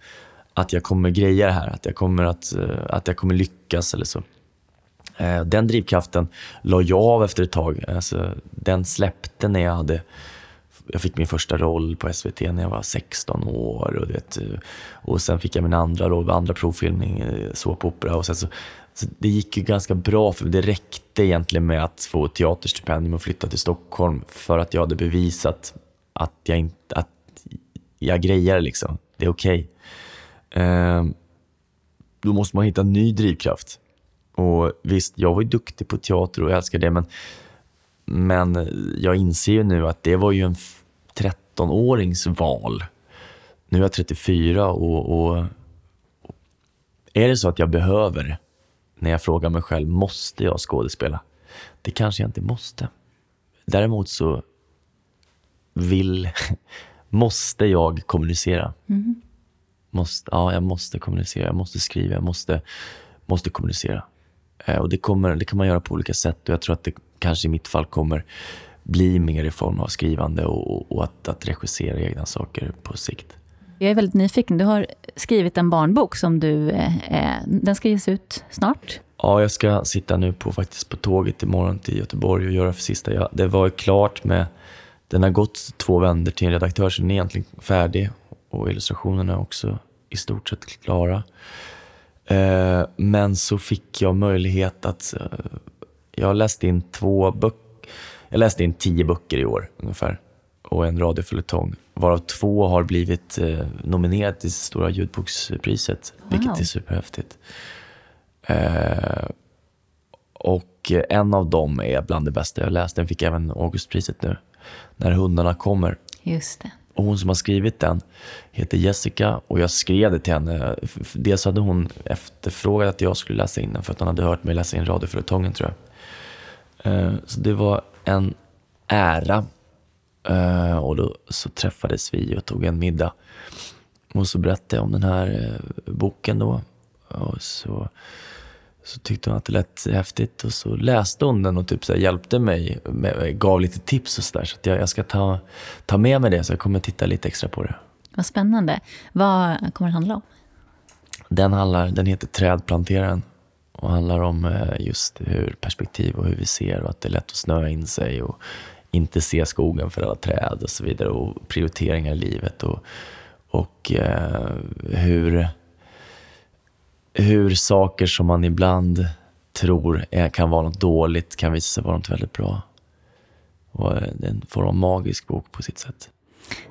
att jag kommer greja det här, att jag kommer, att, eh, att jag kommer lyckas eller så. Eh, den drivkraften la jag av efter ett tag. Alltså, den släppte när jag hade jag fick min första roll på SVT när jag var 16 år. Och, vet, och sen fick jag min andra roll, andra provfilmning, eh, på såpopera. Och sen så, så det gick ju ganska bra, för det räckte egentligen med att få teaterstipendium och flytta till Stockholm för att jag hade bevisat att jag, inte, att jag grejer liksom. Det är okej. Okay. Då måste man hitta en ny drivkraft. Och visst, jag var ju duktig på teater och jag älskar det, men, men jag inser ju nu att det var ju en 13-årings val. Nu är jag 34 och, och, är det så att jag behöver, när jag frågar mig själv, måste jag skådespela? Det kanske jag inte måste. Däremot så vill, måste jag kommunicera. Mm. Måste, ja, jag måste kommunicera, jag måste skriva, jag måste, måste kommunicera. Eh, och det, kommer, det kan man göra på olika sätt och jag tror att det kanske i mitt fall kommer bli mer i form av skrivande och, och att, att regissera egna saker på sikt. Jag är väldigt nyfiken. Du har skrivit en barnbok som du... Eh, eh den ska ges ut snart. Ja, jag ska sitta nu på, faktiskt på tåget imorgon till Göteborg och göra för sista. Ja, det var klart med... Den har gått två vändor till en redaktör, så den är egentligen färdig. Och illustrationerna är också i stort sett klara. Eh, men så fick jag möjlighet att... Eh, jag läste in två böcker. Jag läste in tio böcker i år ungefär. Och en radioföljetong. Varav två har blivit eh, nominerade till Stora ljudbokspriset. Wow. Vilket är superhäftigt. Eh, och en av dem är bland det bästa jag läst. Den fick även Augustpriset nu. När hundarna kommer. Just det. Och hon som har skrivit den heter Jessica och jag skrev det till henne. Dels hade hon efterfrågat att jag skulle läsa in den för att hon hade hört mig läsa in radioföljetongen tror jag. Eh, så det var en ära. Eh, och då så träffades vi och tog en middag. Och så berättade jag om den här eh, boken då. Och så så tyckte hon att det lät häftigt och så läste hon den och typ så hjälpte mig, med, gav lite tips och sådär. Så, så jag, jag, ska ta, ta med mig det, så jag kommer titta lite extra på det. Vad spännande. Vad kommer den handla om? Den, handlar, den heter Trädplanteraren och handlar om eh, just hur perspektiv och hur vi ser och att det är lätt att snöa in sig och inte se skogen för alla träd och så vidare och prioriteringar i livet och, och eh, hur hur saker som man ibland tror är, kan vara något dåligt kan visa sig vara något väldigt bra. Och eh, det är en form av magisk bok på sitt sätt.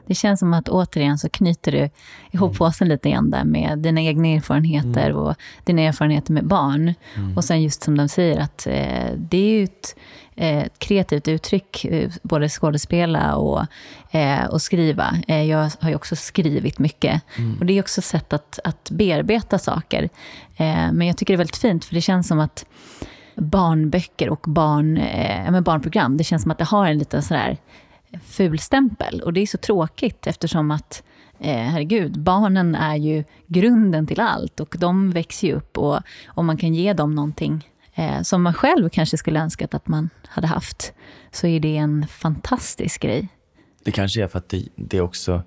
Det känns som att återigen så knyter du ihop mm. påsen lite grann där med dina egna erfarenheter mm. och dina erfarenheter med barn. Mm. Och sen just som de säger att eh, det är ju ett, eh, ett kreativt uttryck, eh, både skådespela och, eh, och skriva. Eh, jag har ju också skrivit mycket. Mm. Och det är också ett sätt att, att bearbeta saker. Eh, men jag tycker det är väldigt fint, för det känns som att barnböcker och barn, eh, barnprogram, det känns som att det har en liten sådär fulstämpel. Och det är så tråkigt eftersom att eh, herregud, barnen är ju grunden till allt och de växer ju upp och om man kan ge dem någonting eh, som man själv kanske skulle önskat att man hade haft, så är det en fantastisk grej. Det kanske är för att det, det också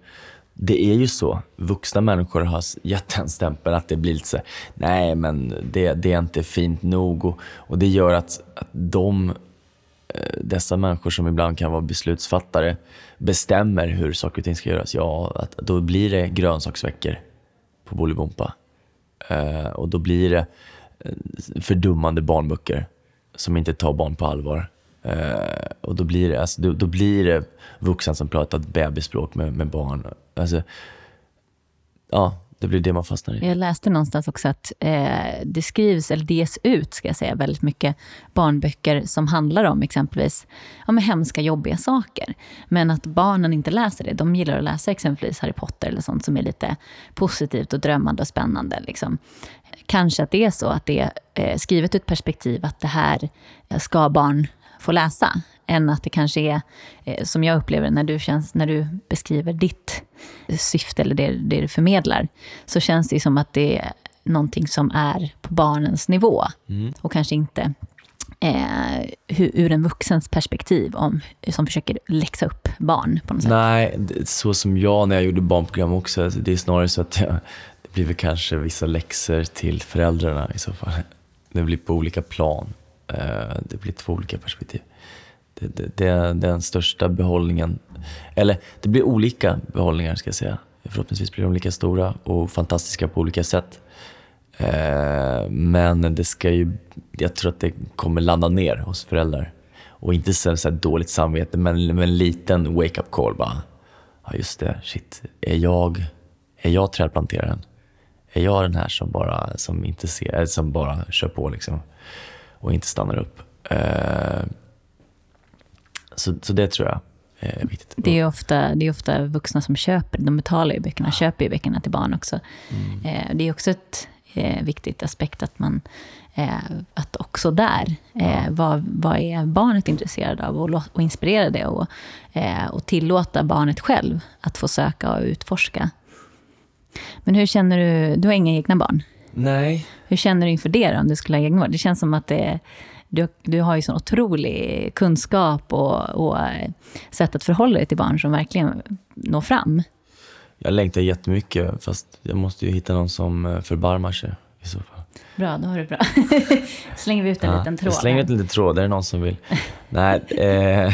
det är ju så. Vuxna människor har gett en stämpel att det blir lite så nej men det, det är inte fint nog. Och, och det gör att, att de Eh, dessa människor som ibland kan vara beslutsfattare bestämmer hur saker och ting ska göras, ja, att, då blir det grönsaksveckor på Bolibompa. Eh, och då blir det eh, fördummande barnböcker som inte tar barn på allvar. Eh, och då blir, det, alltså, då, då, blir det vuxna som pratar bebisspråk med, med barn. Alltså, ja, det blir det man fastnar i. Jag läste någonstans också att eh, det skrivs, eller ges ut, ska jag säga, väldigt mycket barnböcker som handlar om exempelvis ja, med hemska, jobbiga saker. Men att barnen inte läser det. De gillar att läsa exempelvis Harry Potter eller sånt som är lite positivt och drömmande och spännande. Liksom. Kanske att det är så att det är eh, skrivet ur ett perspektiv att det här eh, ska barn få läsa än att det kanske är, eh, som jag upplever när du, känns, när du beskriver ditt syfte eller det, det du förmedlar, så känns det som att det är någonting som är på barnens nivå mm. och kanske inte eh, ur en vuxens perspektiv om, som försöker läxa upp barn på något sätt. Nej, så som jag när jag gjorde barnprogram också, det är snarare så att jag, det blir väl kanske vissa läxor till föräldrarna i så fall. Det blir på olika plan. Eh, det blir två olika perspektiv det, det, är den största behållningen. Eller det blir olika behållningar ska jag säga. Förhoppningsvis blir de lika stora och fantastiska på olika sätt. Eh, men det ska ju, jag tror att det kommer landa ner hos föräldrar. Och inte så, så dåligt samvete, men en liten wake-up call bara. Ja just det, shit. Är jag, Är jag trädplanteraren? Är jag den här som bara, som inte ser, som bara kör på liksom och inte stannar upp? Eh, så, så det tror jag är viktigt. Det är ofta, det är ofta vuxna som köper, de betalar ju böckerna, köper ju böckerna till barn också. Mm. Eh, det är också ett eh, viktigt aspekt att man, eh, att också där, eh, vad, vad är barnet intresserad av och, och inspirera det och, och tillåta barnet själv att få söka och utforska. Men hur känner du, du har inga egna barn? Nej, Hur känner du inför det då, om du skulle ha egna barn? Det känns som att det, du, du har ju sån otrolig kunskap och, och eh, sätt att förhålla dig till barn som verkligen når fram. jag längtar jättemycket fast jag måste ju hitta någon som eh, förbarmar sig i så fall. Bra, då har du bra. Slänger vi ut en Ja, liten tråd. slänger ut en liten tråd. Är det någon som vill? Nej, eh,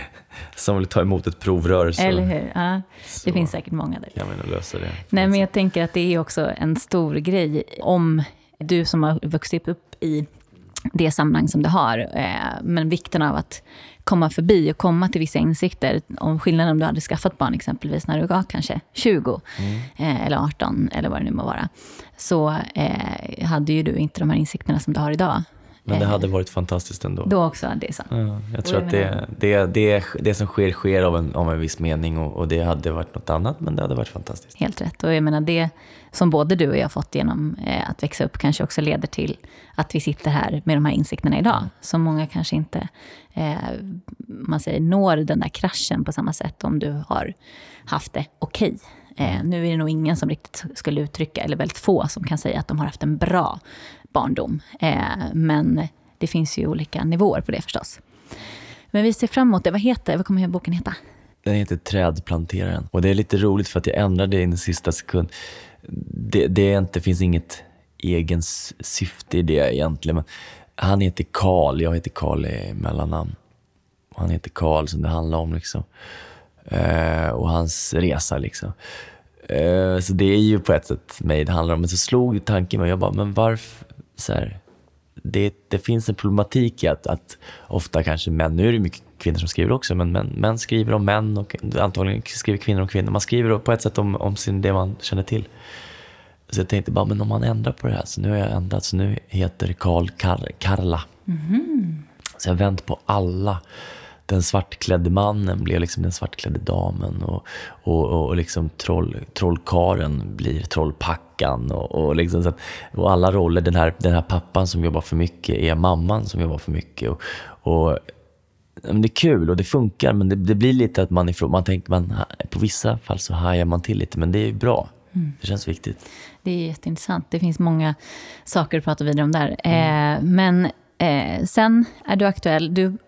som vill ta emot ett provrör så, Eller hur? Ja, det finns säkert många där. kan vi lösa det. Nej, men jag tänker att det är också en stor grej om du som har vuxit upp i det sammanhang som du har, eh, men vikten av att komma förbi och komma till vissa insikter. Om skillnaden om du hade skaffat barn exempelvis när du var kanske 20 eh, eller 18 eller vad det nu må vara. Så eh, hade ju du inte de här insikterna som du har idag. Men det Eh, hade varit fantastiskt ändå. Då också, det är sant. Ja, jag tror jag att menar- det, det, det, det som sker, sker av en, av en viss mening och, och det hade varit något annat, men det hade varit fantastiskt. Helt rätt. Och jag menar det som både du och jag fått genom eh, att växa upp kanske också leder till att vi sitter här med de här insikterna idag. Som många kanske inte eh, man säger, når den där kraschen på samma sätt om du har haft det okej. Eh, nu är det nog ingen som riktigt skulle uttrycka, eller väldigt få som kan säga att de har haft en bra barndom. Eh, men det finns ju olika nivåer på det förstås. Men vi ser fram emot det. Vad heter, vad kommer boken heta? Den heter Trädplanteraren. Och det är lite roligt för att jag ändrade det i en sista sekund. Det, det är inte, finns inget egen syfte i det egentligen. Men han heter Karl, jag heter Karl i mellannamn. Och han heter Karl som det handlar om liksom. Eh, och hans resa liksom. Eh, så det är ju på ett sätt mig det handlar om. Men så slog tanken mig, jag bara, men varför? Så här, det, det finns en problematik i att, att ofta kanske män, nu är det mycket kvinnor som skriver också, men män, män skriver om män och antagligen skriver kvinnor om kvinnor. Man skriver på ett sätt om, om sin, det man känner till. Så jag tänkte bara, men om man ändrar på det här, så nu har jag ändrat, så nu heter Karl Kar, Karla. Så jag har vänt på alla. Den svartklädde mannen blev liksom den svartklädde damen och, och, och, liksom troll, trollkaren blir trollpackan. Och, och, liksom så att, och alla roller, den här, den här pappan som jobbar för mycket är mamman som jobbar för mycket. Och, och, det är kul och det funkar men det, det blir lite att man, ifrån, man tänker, man, på vissa fall så hajar man till lite men det är bra. Det känns viktigt. Det är jätteintressant. Det finns många saker att prata vidare om där. Eh, men eh, sen är du aktuell. Du,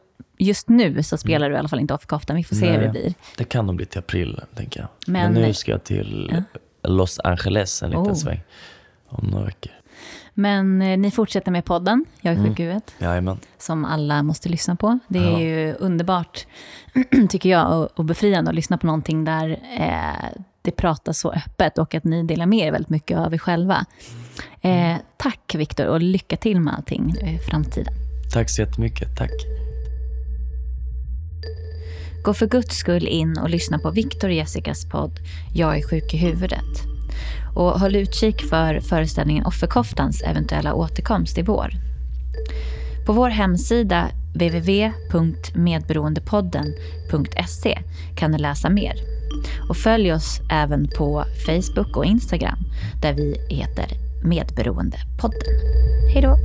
just nu så spelar du i alla fall inte offerkoftan. Vi får se hur det Nej. blir. Det kan nog bli till april, tänker jag. Men, Men- nu ska jag till Los Angeles en liten Oh. sväng. Om några veckor. Men eh, ni fortsätter med podden, Jag är sjuk huvudet, Jajamän. som alla måste lyssna på. Det är Ja. ju underbart, tycker jag, och, och befriande att lyssna på någonting där eh, det pratas så öppet och att ni delar med er väldigt mycket av er själva. Eh, tack Viktor och lycka till med allting i framtiden. Tack så jättemycket. Tack. Gå för guds skull in och lyssna på Viktor och Jessicas podd Jag är sjuk i huvudet. Och håll utkik för föreställningen Offerkoftans eventuella återkomst i vår. På vår hemsida www.medberoendepodden.se kan du läsa mer. Och följ oss även på Facebook och Instagram där vi heter Medberoendepodden. Hej då!